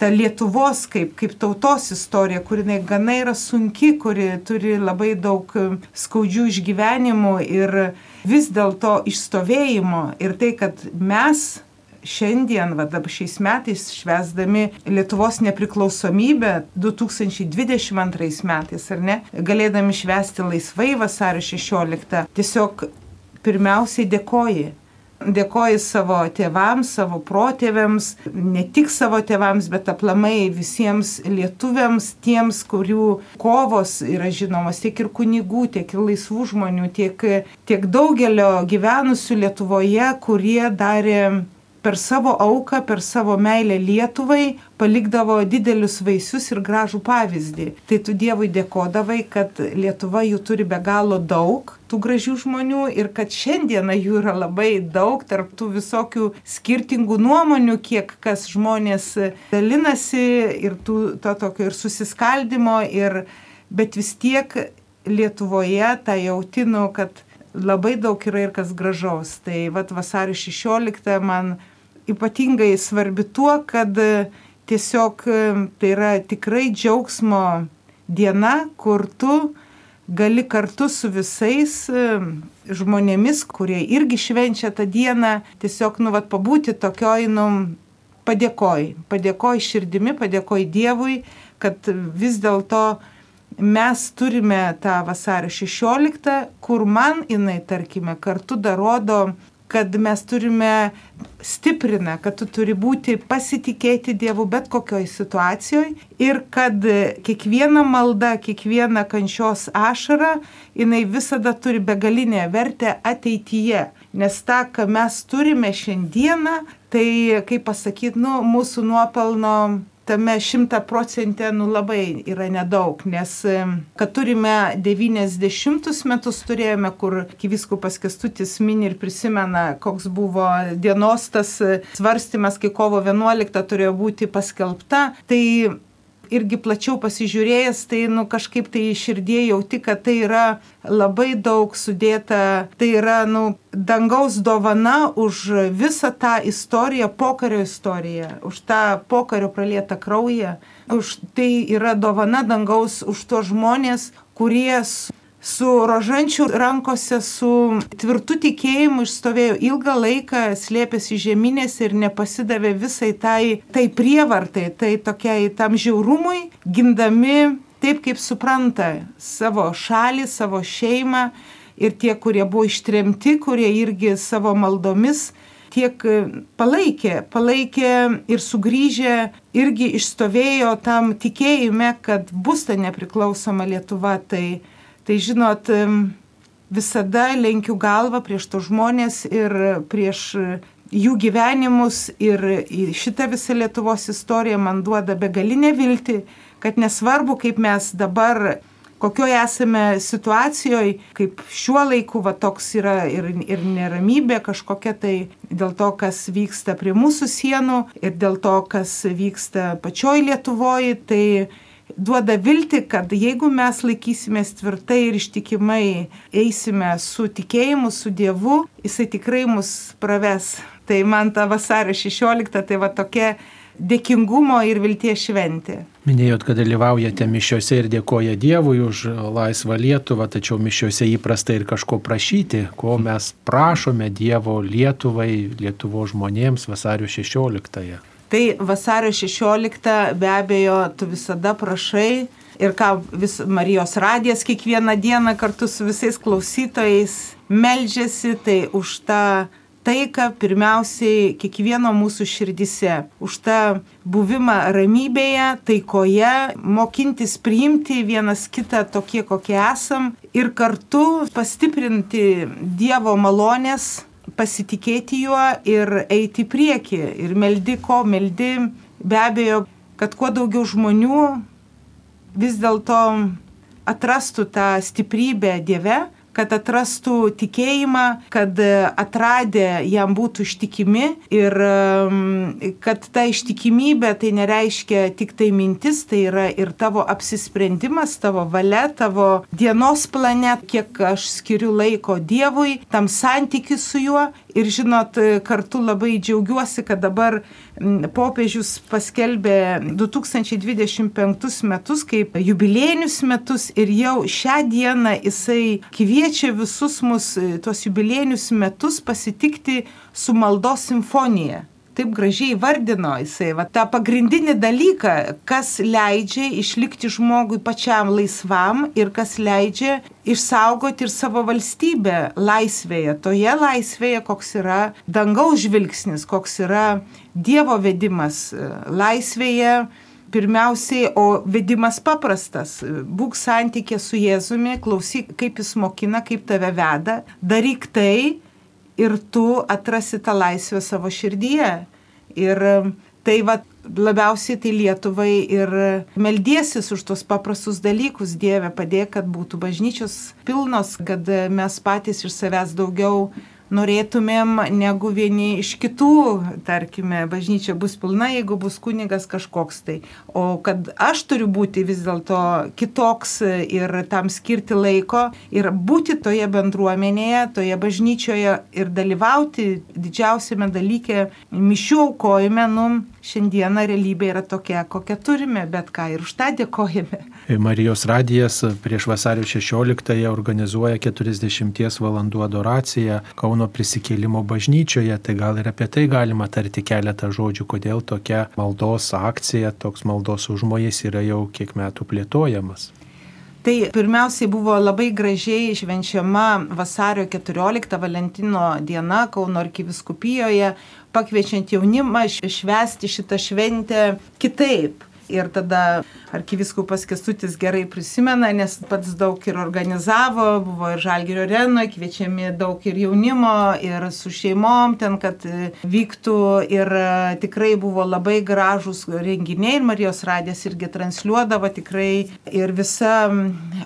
tą Lietuvos kaip, kaip tautos istoriją, kuri gana yra sunki, kuri turi labai daug skaudžių išgyvenimų ir vis dėlto išstovėjimo ir tai, kad mes šiandien, va dabar šiais metais švesdami Lietuvos nepriklausomybę 2022 metais, ar ne, galėdami švesti laisvai vasario 16, tiesiog pirmiausiai dėkoji. Dėkoju savo tėvams, savo protėviams, ne tik savo tėvams, bet aplamai visiems lietuviams, tiems, kurių kovos yra žinomos, tiek ir kunigų, tiek ir laisvų žmonių, tiek, tiek daugelio gyvenusių Lietuvoje, kurie darė per savo auką, per savo meilę Lietuvai palikdavo didelius vaisius ir gražų pavyzdį. Tai tu Dievui dėkodavai, kad Lietuva jų turi be galo daug, tų gražių žmonių ir kad šiandieną jų yra labai daug, tarp tų visokių skirtingų nuomonių, kiek kas žmonės dalinasi ir tų, to tokio ir susiskaldimo, ir, bet vis tiek Lietuvoje tą jautinu, kad labai daug yra ir kas gražaus. Tai vad vasario 16 man ypatingai svarbi tuo, kad e, tiesiog e, tai yra tikrai džiaugsmo diena, kur tu gali kartu su visais e, žmonėmis, kurie irgi švenčia tą dieną, tiesiog, nu, vat, pabūti tokioj, nu, padėkoj, padėkoj širdimi, padėkoj Dievui, kad vis dėlto mes turime tą vasario 16, kur man jinai, tarkime, kartu darodo kad mes turime stiprina, kad tu turi būti pasitikėti Dievu bet kokioje situacijoje ir kad kiekviena malda, kiekviena kančios ašara, jinai visada turi begalinę vertę ateityje. Nes tą, ką mes turime šiandieną, tai, kaip pasakyti, nu, mūsų nuopelno tame šimta procente nu labai yra nedaug, nes kad turime 90 metus turėjome, kur kiviskupas Kestutis mini ir prisimena, koks buvo dienos tas svarstymas, kai kovo 11 turėjo būti paskelbta, tai irgi plačiau pasižiūrėjęs, tai nu, kažkaip tai širdie jauti, kad tai yra labai daug sudėta, tai yra nu, dangaus dovana už visą tą istoriją, pokario istoriją, už tą pokario pralietą kraują. Už tai yra dovana dangaus už tos žmonės, kurie su rožančių rankose, su tvirtu tikėjimu išstovėjo ilgą laiką, slėpėsi žeminėse ir nepasidavė visai tai, tai prievartai, tai tokiai tam žiaurumui, gindami taip, kaip supranta savo šalį, savo šeimą ir tie, kurie buvo ištremti, kurie irgi savo maldomis tiek palaikė, palaikė ir sugrįžę irgi išstovėjo tam tikėjime, kad bus ta nepriklausoma Lietuva. Tai Tai žinot, visada lenkiu galvą prieš to žmonės ir prieš jų gyvenimus ir šitą visą Lietuvos istoriją man duoda begalinę viltį, kad nesvarbu, kaip mes dabar, kokioje esame situacijoje, kaip šiuo laiku va toks yra ir, ir neramybė kažkokia tai dėl to, kas vyksta prie mūsų sienų ir dėl to, kas vyksta pačioj Lietuvoje, tai duoda vilti, kad jeigu mes laikysimės tvirtai ir ištikimai eisime su tikėjimu, su Dievu, jisai tikrai mus praves. Tai man ta vasario 16, tai va tokia dėkingumo ir vilties šventė. Minėjot, kad dalyvaujate mišiuose ir dėkoja Dievui už laisvą Lietuvą, tačiau mišiuose įprasta ir kažko prašyti, ko mes prašome Dievo Lietuvai, Lietuvo žmonėms vasario 16. -ąją. Tai vasario 16 be abejo tu visada prašai ir ką vis Marijos radijas kiekvieną dieną kartu su visais klausytojais meldžiasi, tai už tą taiką pirmiausiai kiekvieno mūsų širdise, už tą buvimą ramybėje, taikoje, mokintis priimti vienas kitą tokie, kokie esam ir kartu pastiprinti Dievo malonės pasitikėti juo ir eiti į priekį. Ir meldi, ko meldi, be abejo, kad kuo daugiau žmonių vis dėlto atrastų tą stiprybę Dieve, kad atrastų tikėjimą, kad atradę jam būtų ištikimi ir kad ta ištikimybė tai nereiškia tik tai mintis, tai yra ir tavo apsisprendimas, tavo valia, tavo dienos plane, kiek aš skiriu laiko Dievui, tam santykiu su juo. Ir žinot, kartu labai džiaugiuosi, kad dabar popiežius paskelbė 2025 metus kaip jubiliejinius metus ir jau šią dieną jisai kviečia visus mus tuos jubiliejinius metus pasitikti su maldos simfonija. Taip gražiai vardino jisai, va, tą pagrindinį dalyką, kas leidžia išlikti žmogui pačiam laisvam ir kas leidžia išsaugoti ir savo valstybę laisvėje, toje laisvėje, koks yra dangaus žvilgsnis, koks yra Dievo vedimas laisvėje. Pirmiausiai, o vedimas paprastas. Būk santykė su Jėzumi, klausyk, kaip jis mokina, kaip tave veda, daryk tai, ir tu atrasi tą laisvę savo širdyje. Ir tai va labiausiai tai Lietuvai ir meldėsis už tos paprastus dalykus, Dieve padėk, kad būtų bažnyčios pilnos, kad mes patys iš savęs daugiau norėtumėm negu vieni iš kitų, tarkime, bažnyčia bus pilna, jeigu bus kunigas kažkoks tai. O kad aš turiu būti vis dėlto kitoks ir tam skirti laiko ir būti toje bendruomenėje, toje bažnyčioje ir dalyvauti didžiausiame dalyke mišių aukojime, nu, šiandieną realybė yra tokia, kokią turime, bet ką ir už tą dėkojame. Marijos radijas prieš vasario 16-ąją organizuoja 40 valandų adoraciją Kauno prisikėlimo bažnyčioje, tai gal ir apie tai galima tarti keletą žodžių, kodėl tokia maldos akcija, toks maldos užmojas yra jau kiek metų plėtojamas. Tai pirmiausiai buvo labai gražiai švenčiama vasario 14 Valentino diena Kauno arkiviskupijoje, pakviečiant jaunimą švęsti šitą šventę kitaip. Ir tada arkiviskupas Kestutis gerai prisimena, nes pats daug ir organizavo, buvo ir Žalgirio arenoje, kviečiami daug ir jaunimo, ir su šeimom ten, kad vyktų ir tikrai buvo labai gražus renginiai ir Marijos radės irgi transliuodavo tikrai ir visa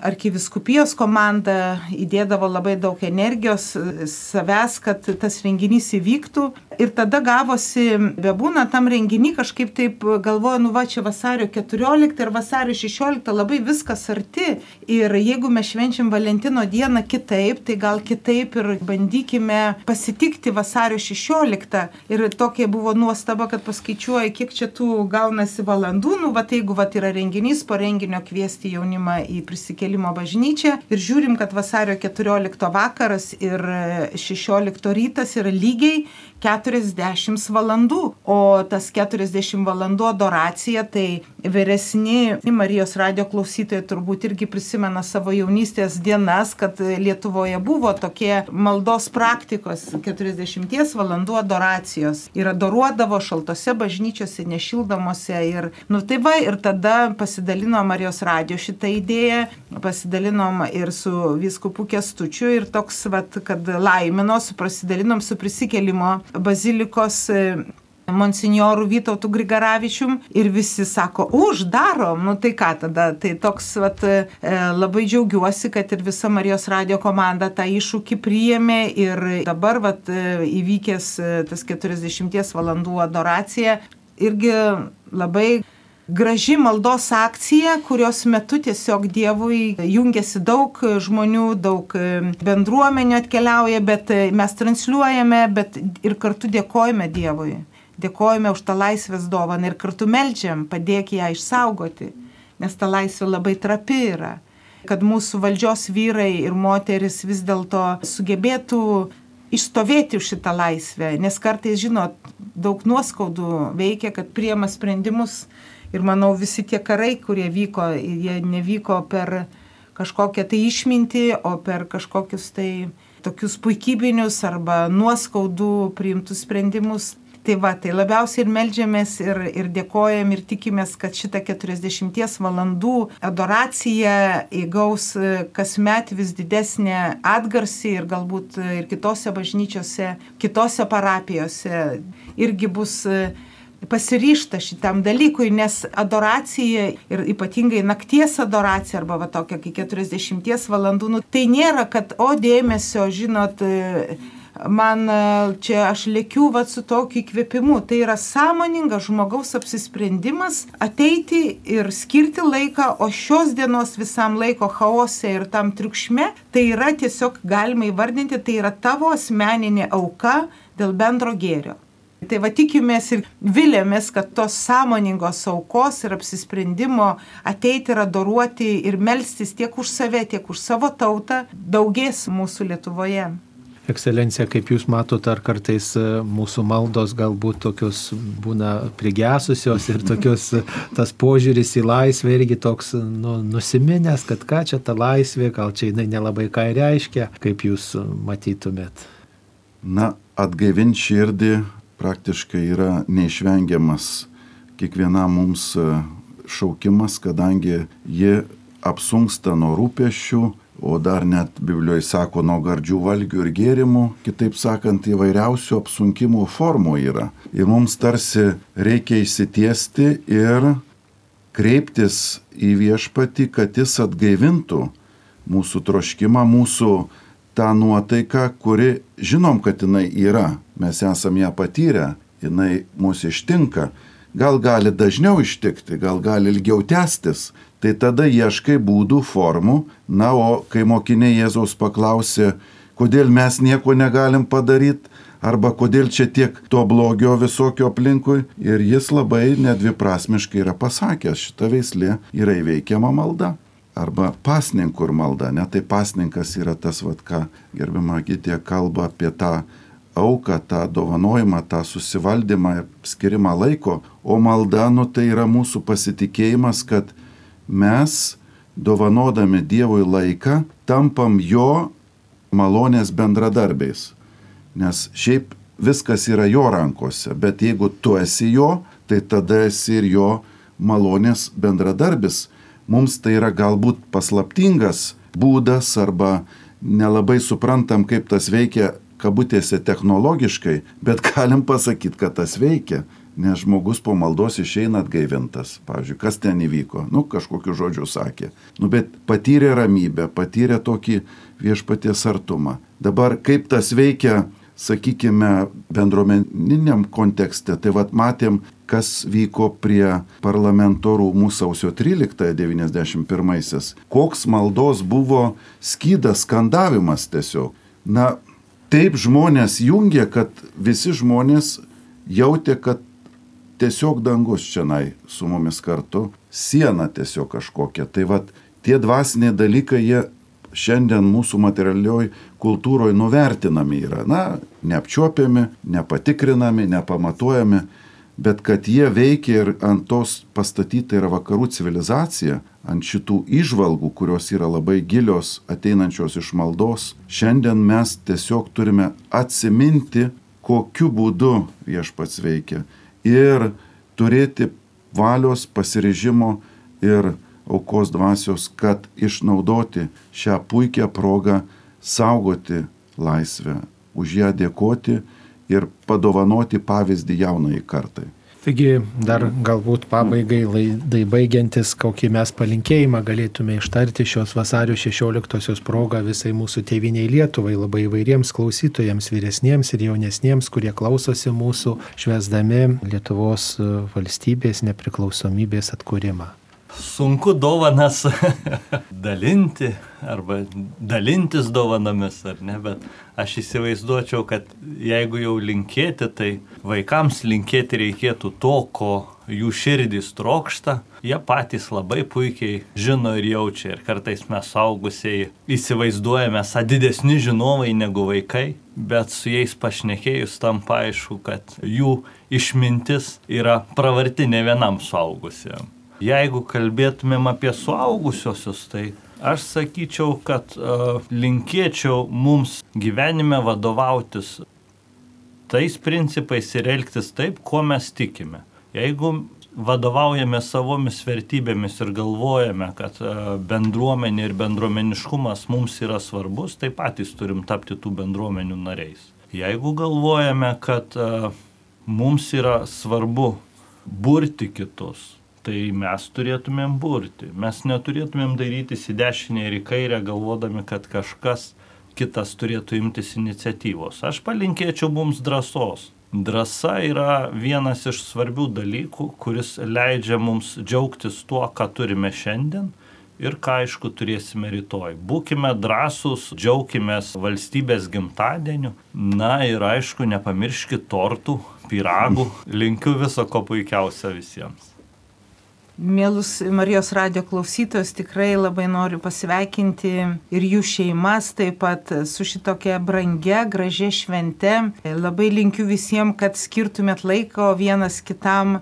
arkiviskupijos komanda įdėdavo labai daug energijos savęs, kad tas renginys įvyktų. Ir tada gavosi, bebūna tam renginį kažkaip taip galvoju, nu va čia vasario 14 ir vasario 16 labai viskas arti. Ir jeigu mes švenčiam Valentino dieną kitaip, tai gal kitaip ir bandykime pasitikti vasario 16. Ir tokia buvo nuostaba, kad paskaičiuoja, kiek čia tų gaunasi valandų. Nu, va, tai jeigu va, yra renginys, po renginio kviesti jaunimą į prisikėlimo bažnyčią. Ir žiūrim, kad vasario 14 vakaras ir 16 rytas yra lygiai 40 valandų. O tas 40 valandų adoracija, tai vyresni Marijos radio klausytojai turbūt irgi prisimena savo jaunystės dienas, kad Lietuvoje buvo tokie maldos praktikos 40 valandų adoracijos. Ir adoruodavo šaltose bažnyčiose, nešildomose. Ir, nu tai va, ir tada pasidalino Marijos radio šitą idėją, pasidalinom ir su viskupu Kestučiu ir toks, va, kad laimino, su pasidalinom su prisikelimo bazilikos monsinjorų Vytautų Grigaravičium ir visi sako, uždarom, nu tai ką tada, tai toks vat, e, labai džiaugiuosi, kad ir visa Marijos radio komanda tą iššūkį priėmė ir dabar vat, e, įvykęs e, tas 40 valandų adoracija irgi labai graži maldos akcija, kurios metu tiesiog Dievui jungiasi daug žmonių, daug bendruomenių atkeliauja, bet mes transliuojame, bet ir kartu dėkojame Dievui dėkojame už tą laisvės dovaną ir kartu melžiam, padėk ją išsaugoti, nes ta laisvė labai trapi yra. Kad mūsų valdžios vyrai ir moteris vis dėlto sugebėtų išstovėti už šitą laisvę, nes kartais, žinot, daug nuoskaudų veikia, kad priema sprendimus ir manau visi tie karai, kurie vyko, jie nevyko per kažkokią tai išmintį, o per kažkokius tai tokius puikybinius arba nuoskaudų priimtus sprendimus. Tai va, tai labiausiai ir melžiamės ir, ir dėkojam ir tikimės, kad šitą 40 valandų adoracija įgaus e, kasmet vis didesnę atgarsį ir galbūt e, ir kitose bažnyčiose, kitose parapijose irgi bus e, pasiryšta šitam dalykui, nes adoracija ir ypatingai nakties adoracija arba va tokia, kai 40 valandų, nu, tai nėra, kad o dėmesio, žinot, man e, čia aš lėkiu vat su tokiu įkvėpimu. Tai yra sąmoningas žmogaus apsisprendimas ateiti ir skirti laiką, o šios dienos visam laiko chaose ir tam triukšme, tai yra tiesiog galima įvardinti, tai yra tavo asmeninė auka dėl bendro gėrio. Tai va tikimės ir vilėmės, kad tos sąmoningos aukos ir apsisprendimo ateiti ir adoruoti ir melstis tiek už save, tiek už savo tautą daugės mūsų Lietuvoje. Ekscelencija, kaip jūs matote, ar kartais e, mūsų maldos galbūt tokios būna prigesusios ir tokios tas požiūris į laisvę irgi toks nu, nusiminęs, kad ką čia ta laisvė, gal čia jinai nelabai ką reiškia, kaip jūs matytumėt. Na, atgaivinti širdį praktiškai yra neišvengiamas kiekvienam mums e, šaukimas, kadangi ji apsunksta nuo rūpešių, o dar net Biblijoje sako nuo gardžių valgių ir gėrimų, kitaip sakant, įvairiausių apsunkimų formų yra. Ir mums tarsi reikia įsitiesti ir kreiptis į viešpatį, kad jis atgaivintų mūsų troškimą, mūsų tą nuotaiką, kuri žinom, kad jinai yra, mes esam ją patyrę, jinai mūsų ištinka, gal gali dažniau ištikti, gal gali ilgiau tęstis, tai tada ieškai būdų, formų. Na, o kai mokiniai Jėzaus paklausė, kodėl mes nieko negalim padaryti, arba kodėl čia tiek to blogio visokio aplinkui, ir jis labai nedviprasmiškai yra pasakęs, šita veislė yra įveikiama malda. Arba pasninkų ir malda, ne tai pasninkas yra tas, vad ką gerbima Gitė kalba apie tą auką, tą dovanojimą, tą susivaldymą ir skirimą laiko, o malda, nu tai yra mūsų pasitikėjimas, kad mes dovanodami Dievui laiką, tampam jo malonės bendradarbiais. Nes šiaip viskas yra jo rankose, bet jeigu tu esi jo, tai tada esi ir jo malonės bendradarbis. Mums tai yra galbūt paslaptingas būdas arba nelabai suprantam, kaip tas veikia kabutėse technologiškai, bet galim pasakyti, kad tas veikia. Nes žmogus po maldos išeina atgaivintas. Pavyzdžiui, kas ten įvyko? Nu, kažkokiu žodžiu sakė. Nu, bet patyrė ramybę, patyrė tokį viešpaties artumą. Dabar kaip tas veikia, sakykime, bendruomeniniam kontekste, tai vad matėm, kas vyko prie parlamento rūmų sausio 13-91. Koks maldos buvo skydas, skandavimas tiesiog. Na, taip žmonės jungė, kad visi žmonės jautė, kad tiesiog dangus čianai su mumis kartu, siena tiesiog kažkokia. Tai vad, tie dvasiniai dalykai, jie šiandien mūsų materialioj kultūroje nuvertinami yra. Na, neapčiuopiami, nepatikrinami, nepamatuojami, bet kad jie veikia ir ant tos pastatyta yra vakarų civilizacija, ant šitų išvalgų, kurios yra labai gilios, ateinančios iš maldos, šiandien mes tiesiog turime atsiminti, kokiu būdu viešpats veikia ir turėti valios, pasirežimo ir aukos dvasios, kad išnaudoti šią puikią progą saugoti laisvę, už ją dėkoti ir padovanoti pavyzdį jaunai kartai. Taigi dar galbūt pabaigai laidai baigiantis, kokį mes palinkėjimą galėtume ištarti šios vasario 16-osios progą visai mūsų tėviniai Lietuvai, labai įvairiems klausytojams, vyresniems ir jaunesniems, kurie klausosi mūsų švesdami Lietuvos valstybės nepriklausomybės atkūrimą sunku dovanas dalinti arba dalintis dovanomis, ar ne, bet aš įsivaizduočiau, kad jeigu jau linkėti, tai vaikams linkėti reikėtų to, ko jų širdys trokšta, jie patys labai puikiai žino ir jaučia. Ir kartais mes saugusiai įsivaizduojame esą didesni žinovai negu vaikai, bet su jais pašnekėjus tam paaišku, kad jų išmintis yra pravarti ne vienam saugusiam. Jeigu kalbėtumėm apie suaugusiosius, tai aš sakyčiau, kad uh, linkėčiau mums gyvenime vadovautis tais principais ir elgtis taip, kuo mes tikime. Jeigu vadovaujame savomis vertybėmis ir galvojame, kad bendruomenė ir bendruomeniškumas mums yra svarbus, tai patys turim tapti tų bendruomenių nariais. Jeigu galvojame, kad mums yra svarbu burti kitus, tai mes turėtumėm burti. Mes neturėtumėm darytis į dešinę ir į kairę, galvodami, kad kažkas kitas turėtų imtis iniciatyvos. Aš palinkėčiau mums drąsos. Drasa yra vienas iš svarbių dalykų, kuris leidžia mums džiaugtis tuo, ką turime šiandien ir ką aišku turėsime rytoj. Būkime drąsūs, džiaukimės valstybės gimtadieniu. Na ir aišku, nepamirškit tortų, piragų. Linkiu viso ko puikiausio visiems. Mėlus Marijos radio klausytojus tikrai labai noriu pasveikinti ir jų šeimas taip pat su šitokia brangia, gražia švente. Labai linkiu visiems, kad skirtumėt laiko vienas kitam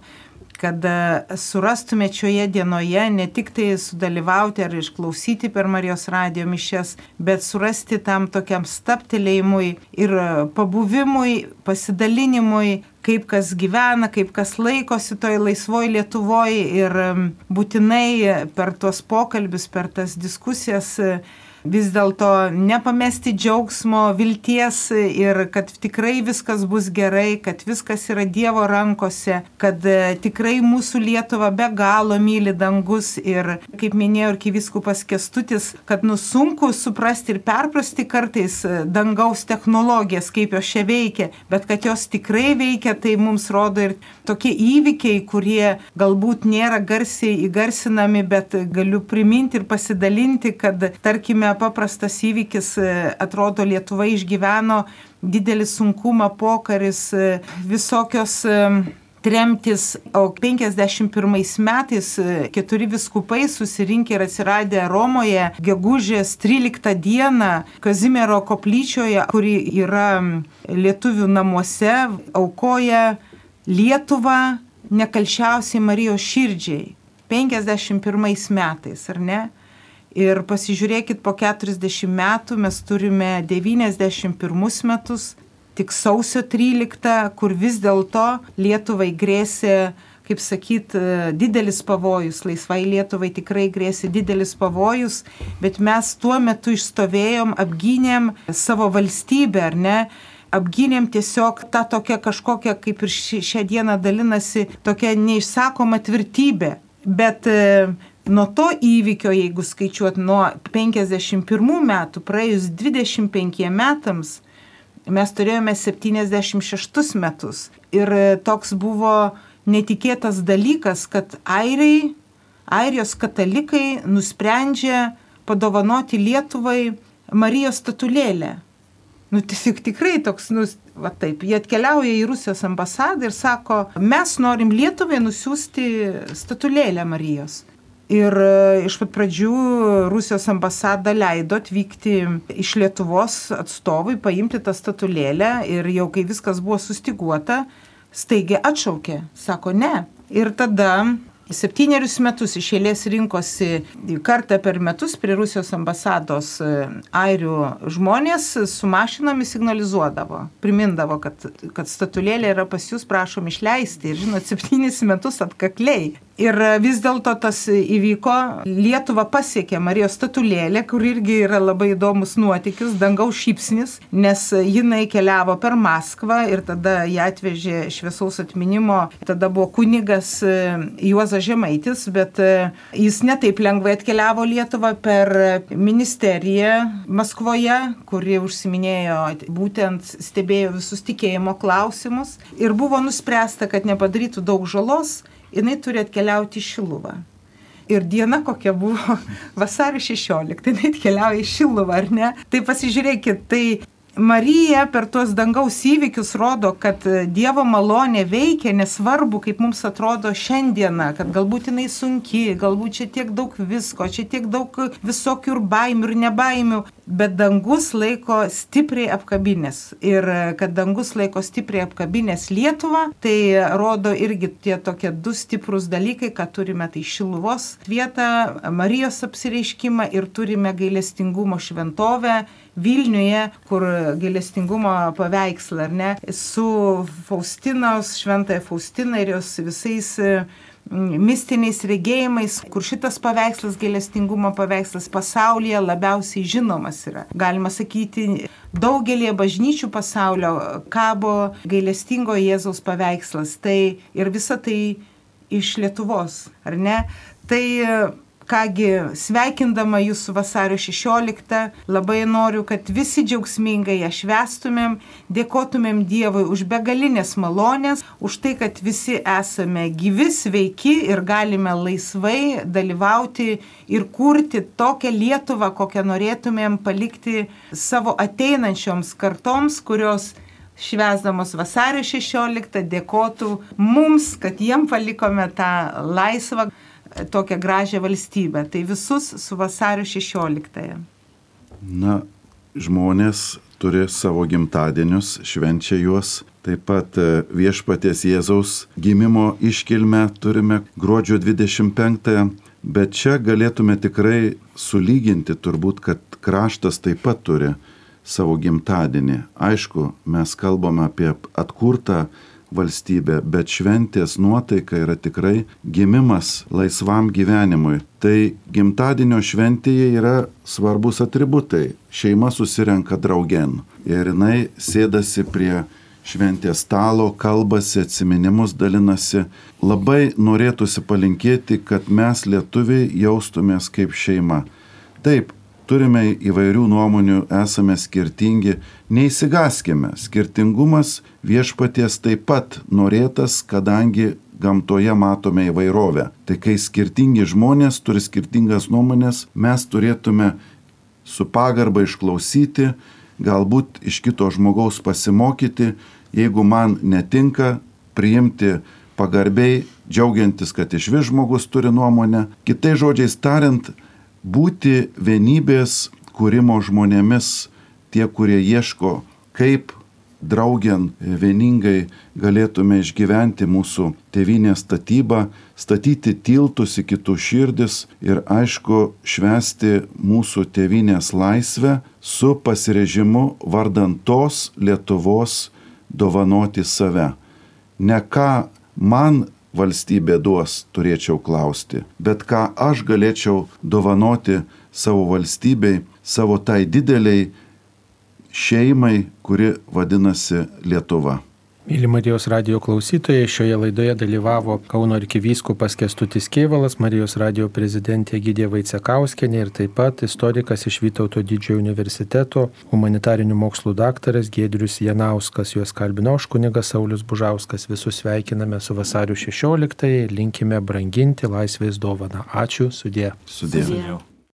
kad surastumėte šioje dienoje ne tik tai sudalyvauti ar išklausyti per Marijos radio mišes, bet surasti tam tokiam staptelėjimui ir pabuvimui, pasidalinimui, kaip kas gyvena, kaip kas laikosi toj laisvoj Lietuvoje ir būtinai per tuos pokalbius, per tas diskusijas vis dėlto nepamesti džiaugsmo, vilties ir kad tikrai viskas bus gerai, kad viskas yra Dievo rankose, kad e, tikrai mūsų Lietuva be galo myli dangus ir, kaip minėjo ir kiviskupas Kestutis, kad nusunku suprasti ir perprasti kartais e, dangaus technologijas, kaip jos čia veikia, bet kad jos tikrai veikia, tai mums rodo ir tokie įvykiai, kurie galbūt nėra garsiai įgarsinami, bet galiu priminti ir pasidalinti, kad tarkime paprastas įvykis, e, atrodo, Lietuva išgyveno didelį sunkumą, pokaris, e, visokios e, tremtis, o 51 metais keturi viskupai susirinkę ir atsiradę Romoje gegužės 13 dieną Kazimiero koplyčioje, kuri yra lietuvių namuose, aukoja Lietuvą nekalčiausiai Marijos širdžiai. 51 metais, ar ne? Ir pasižiūrėkit, po 40 metų mes turime 91 metus, tik sausio 13, kur vis dėlto Lietuvai grėsė kaip sakyt, didelis pavojus, laisvai Lietuvai tikrai grėsė didelis pavojus, bet mes tuo metu išstovėjom, apgynėm savo valstybę, ar ne? Apgynėm tiesiog tą tokią kažkokią, kaip ir šią dieną dalinasi, tokia neišsakoma tvirtybė. Bet e, nuo to įvykio, jeigu skaičiuot nuo 51 metų, praėjus 25 metams, mes turėjome 76 metus. Ir e, toks buvo netikėtas dalykas, kad airiai, airijos katalikai nusprendžia padovanoti Lietuvai Marijos statulėlę. Nu, tiesiog tikrai toks, nu, va taip, jie atkeliauja į Rusijos ambasadą ir sako, mes norim Lietuvai nusiųsti statulėlę Marijos. Ir e, iš pat pradžių Rusijos ambasada leido atvykti iš Lietuvos atstovui, paimti tą statulėlę ir jau kai viskas buvo sustiguota, staigiai atšaukė, sako ne. Ir tada septynerius metus iš eilės rinkosi kartą per metus prie Rusijos ambasados e, airių žmonės su mašinomis signalizuodavo, primindavo, kad, kad statulėlė yra pas jūs, prašom išleisti. Ir žinot, septynis metus atkakliai. Ir vis dėlto tas įvyko, Lietuva pasiekė Marijos statulėlę, kur irgi yra labai įdomus nuotykis, dangaus šypsnis, nes jinai keliavo per Maskvą ir tada ją atvežė šviesaus atminimo, tada buvo kunigas e, Juozas Žemaitis, bet e, jis netaip lengvai atkeliavo Lietuvą per ministeriją Maskvoje, kuri užsiminėjo, būtent stebėjo visus tikėjimo klausimus. Ir buvo nuspręsta, kad nepadarytų daug žalos jinai turi atkeliauti į Šiluvą. Ir diena kokia buvo vasario 16, jinai atkeliauja į Šiluvą, ar ne? Tai pasižiūrėkit, tai Marija per tuos dangaus įvykius rodo, kad Dievo malonė veikia, nesvarbu, kaip mums atrodo šiandieną, kad galbūt jinai sunki, galbūt čia tiek daug visko, čia tiek daug visokių ir baimių ir nebaimių, bet dangus laiko stipriai apkabinės. Ir kad dangus laiko stipriai apkabinės Lietuvą, tai rodo irgi tie tokie du stiprus dalykai, kad turime tai Šiluvos vietą, Marijos apsireiškimą ir turime gailestingumo šventovę Vilniuje, kur gailestingumo paveikslą, ar ne, su Faustinos, šventąją Faustiną ir jos visais mm, mistiniais regėjimais, kur šitas paveikslas, gailestingumo paveikslas pasaulyje labiausiai žinomas yra. Galima sakyti, daugelie bažnyčių pasaulio kabo gailestingo Jėzaus paveikslas. Tai ir visa tai iš Lietuvos, ar ne? Tai Kągi, sveikindama jūsų vasario 16, labai noriu, kad visi džiaugsmingai ją švestumėm, dėkotumėm Dievui už begalinės malonės, už tai, kad visi esame gyvi, sveiki ir galime laisvai dalyvauti ir kurti tokią Lietuvą, kokią norėtumėm palikti savo ateinančioms kartoms, kurios švesdamos vasario 16 dėkotų mums, kad jiem palikome tą laisvą tokią gražią valstybę. Tai visus su vasario 16. Na, žmonės turi savo gimtadienius, švenčia juos. Taip pat e, viešpaties Jėzaus gimimo iškilmę turime gruodžio 25-ąją, bet čia galėtume tikrai sulyginti turbūt, kad kraštas taip pat turi savo gimtadienį. Aišku, mes kalbame apie atkurtą valstybė, bet šventės nuotaika yra tikrai gimimas laisvam gyvenimui. Tai gimtadienio šventėje yra svarbus atributai. Šeima susirenka draugen ir jinai sėdasi prie šventės stalo, kalbasi, atsiminimus dalinasi. Labai norėtųsi palinkėti, kad mes lietuviai jaustumės kaip šeima. Taip, turime įvairių nuomonių, esame skirtingi, neįsigaskime. Skirtingumas viešpaties taip pat norėtas, kadangi gamtoje matome įvairovę. Tai kai skirtingi žmonės turi skirtingas nuomonės, mes turėtume su pagarba išklausyti, galbūt iš kito žmogaus pasimokyti, jeigu man netinka, priimti pagarbiai, džiaugiantis, kad iš vis žmogus turi nuomonę. Kitai žodžiais tariant, būti vienybės kūrimo žmonėmis, tie, kurie ieško, kaip draugien vieningai galėtume išgyventi mūsų tėvynės statybą, statyti tiltus į kitų širdis ir aišku švesti mūsų tėvynės laisvę su pasirežimu vardant tos Lietuvos dovanoti save. Ne ką man valstybė duos, turėčiau klausti, bet ką aš galėčiau dovanoti savo valstybei, savo tai dideliai šeimai, kuri vadinasi Lietuva. Mėly Marijos radio klausytojai, šioje laidoje dalyvavo Kauno arkivyskupas Kestutis Kievalas, Marijos radio prezidentė Gydė Vaicekauskenė ir taip pat istorikas iš Vytauto didžiojo universiteto, humanitarinių mokslų daktaras Gėdrius Janauskas, juos kalbino kunigas Saulis Bužauskas. Visus sveikiname su vasario 16-ąją ir linkime branginti laisvės dovaną. Ačiū, sudė. Sudė. Sudėjau.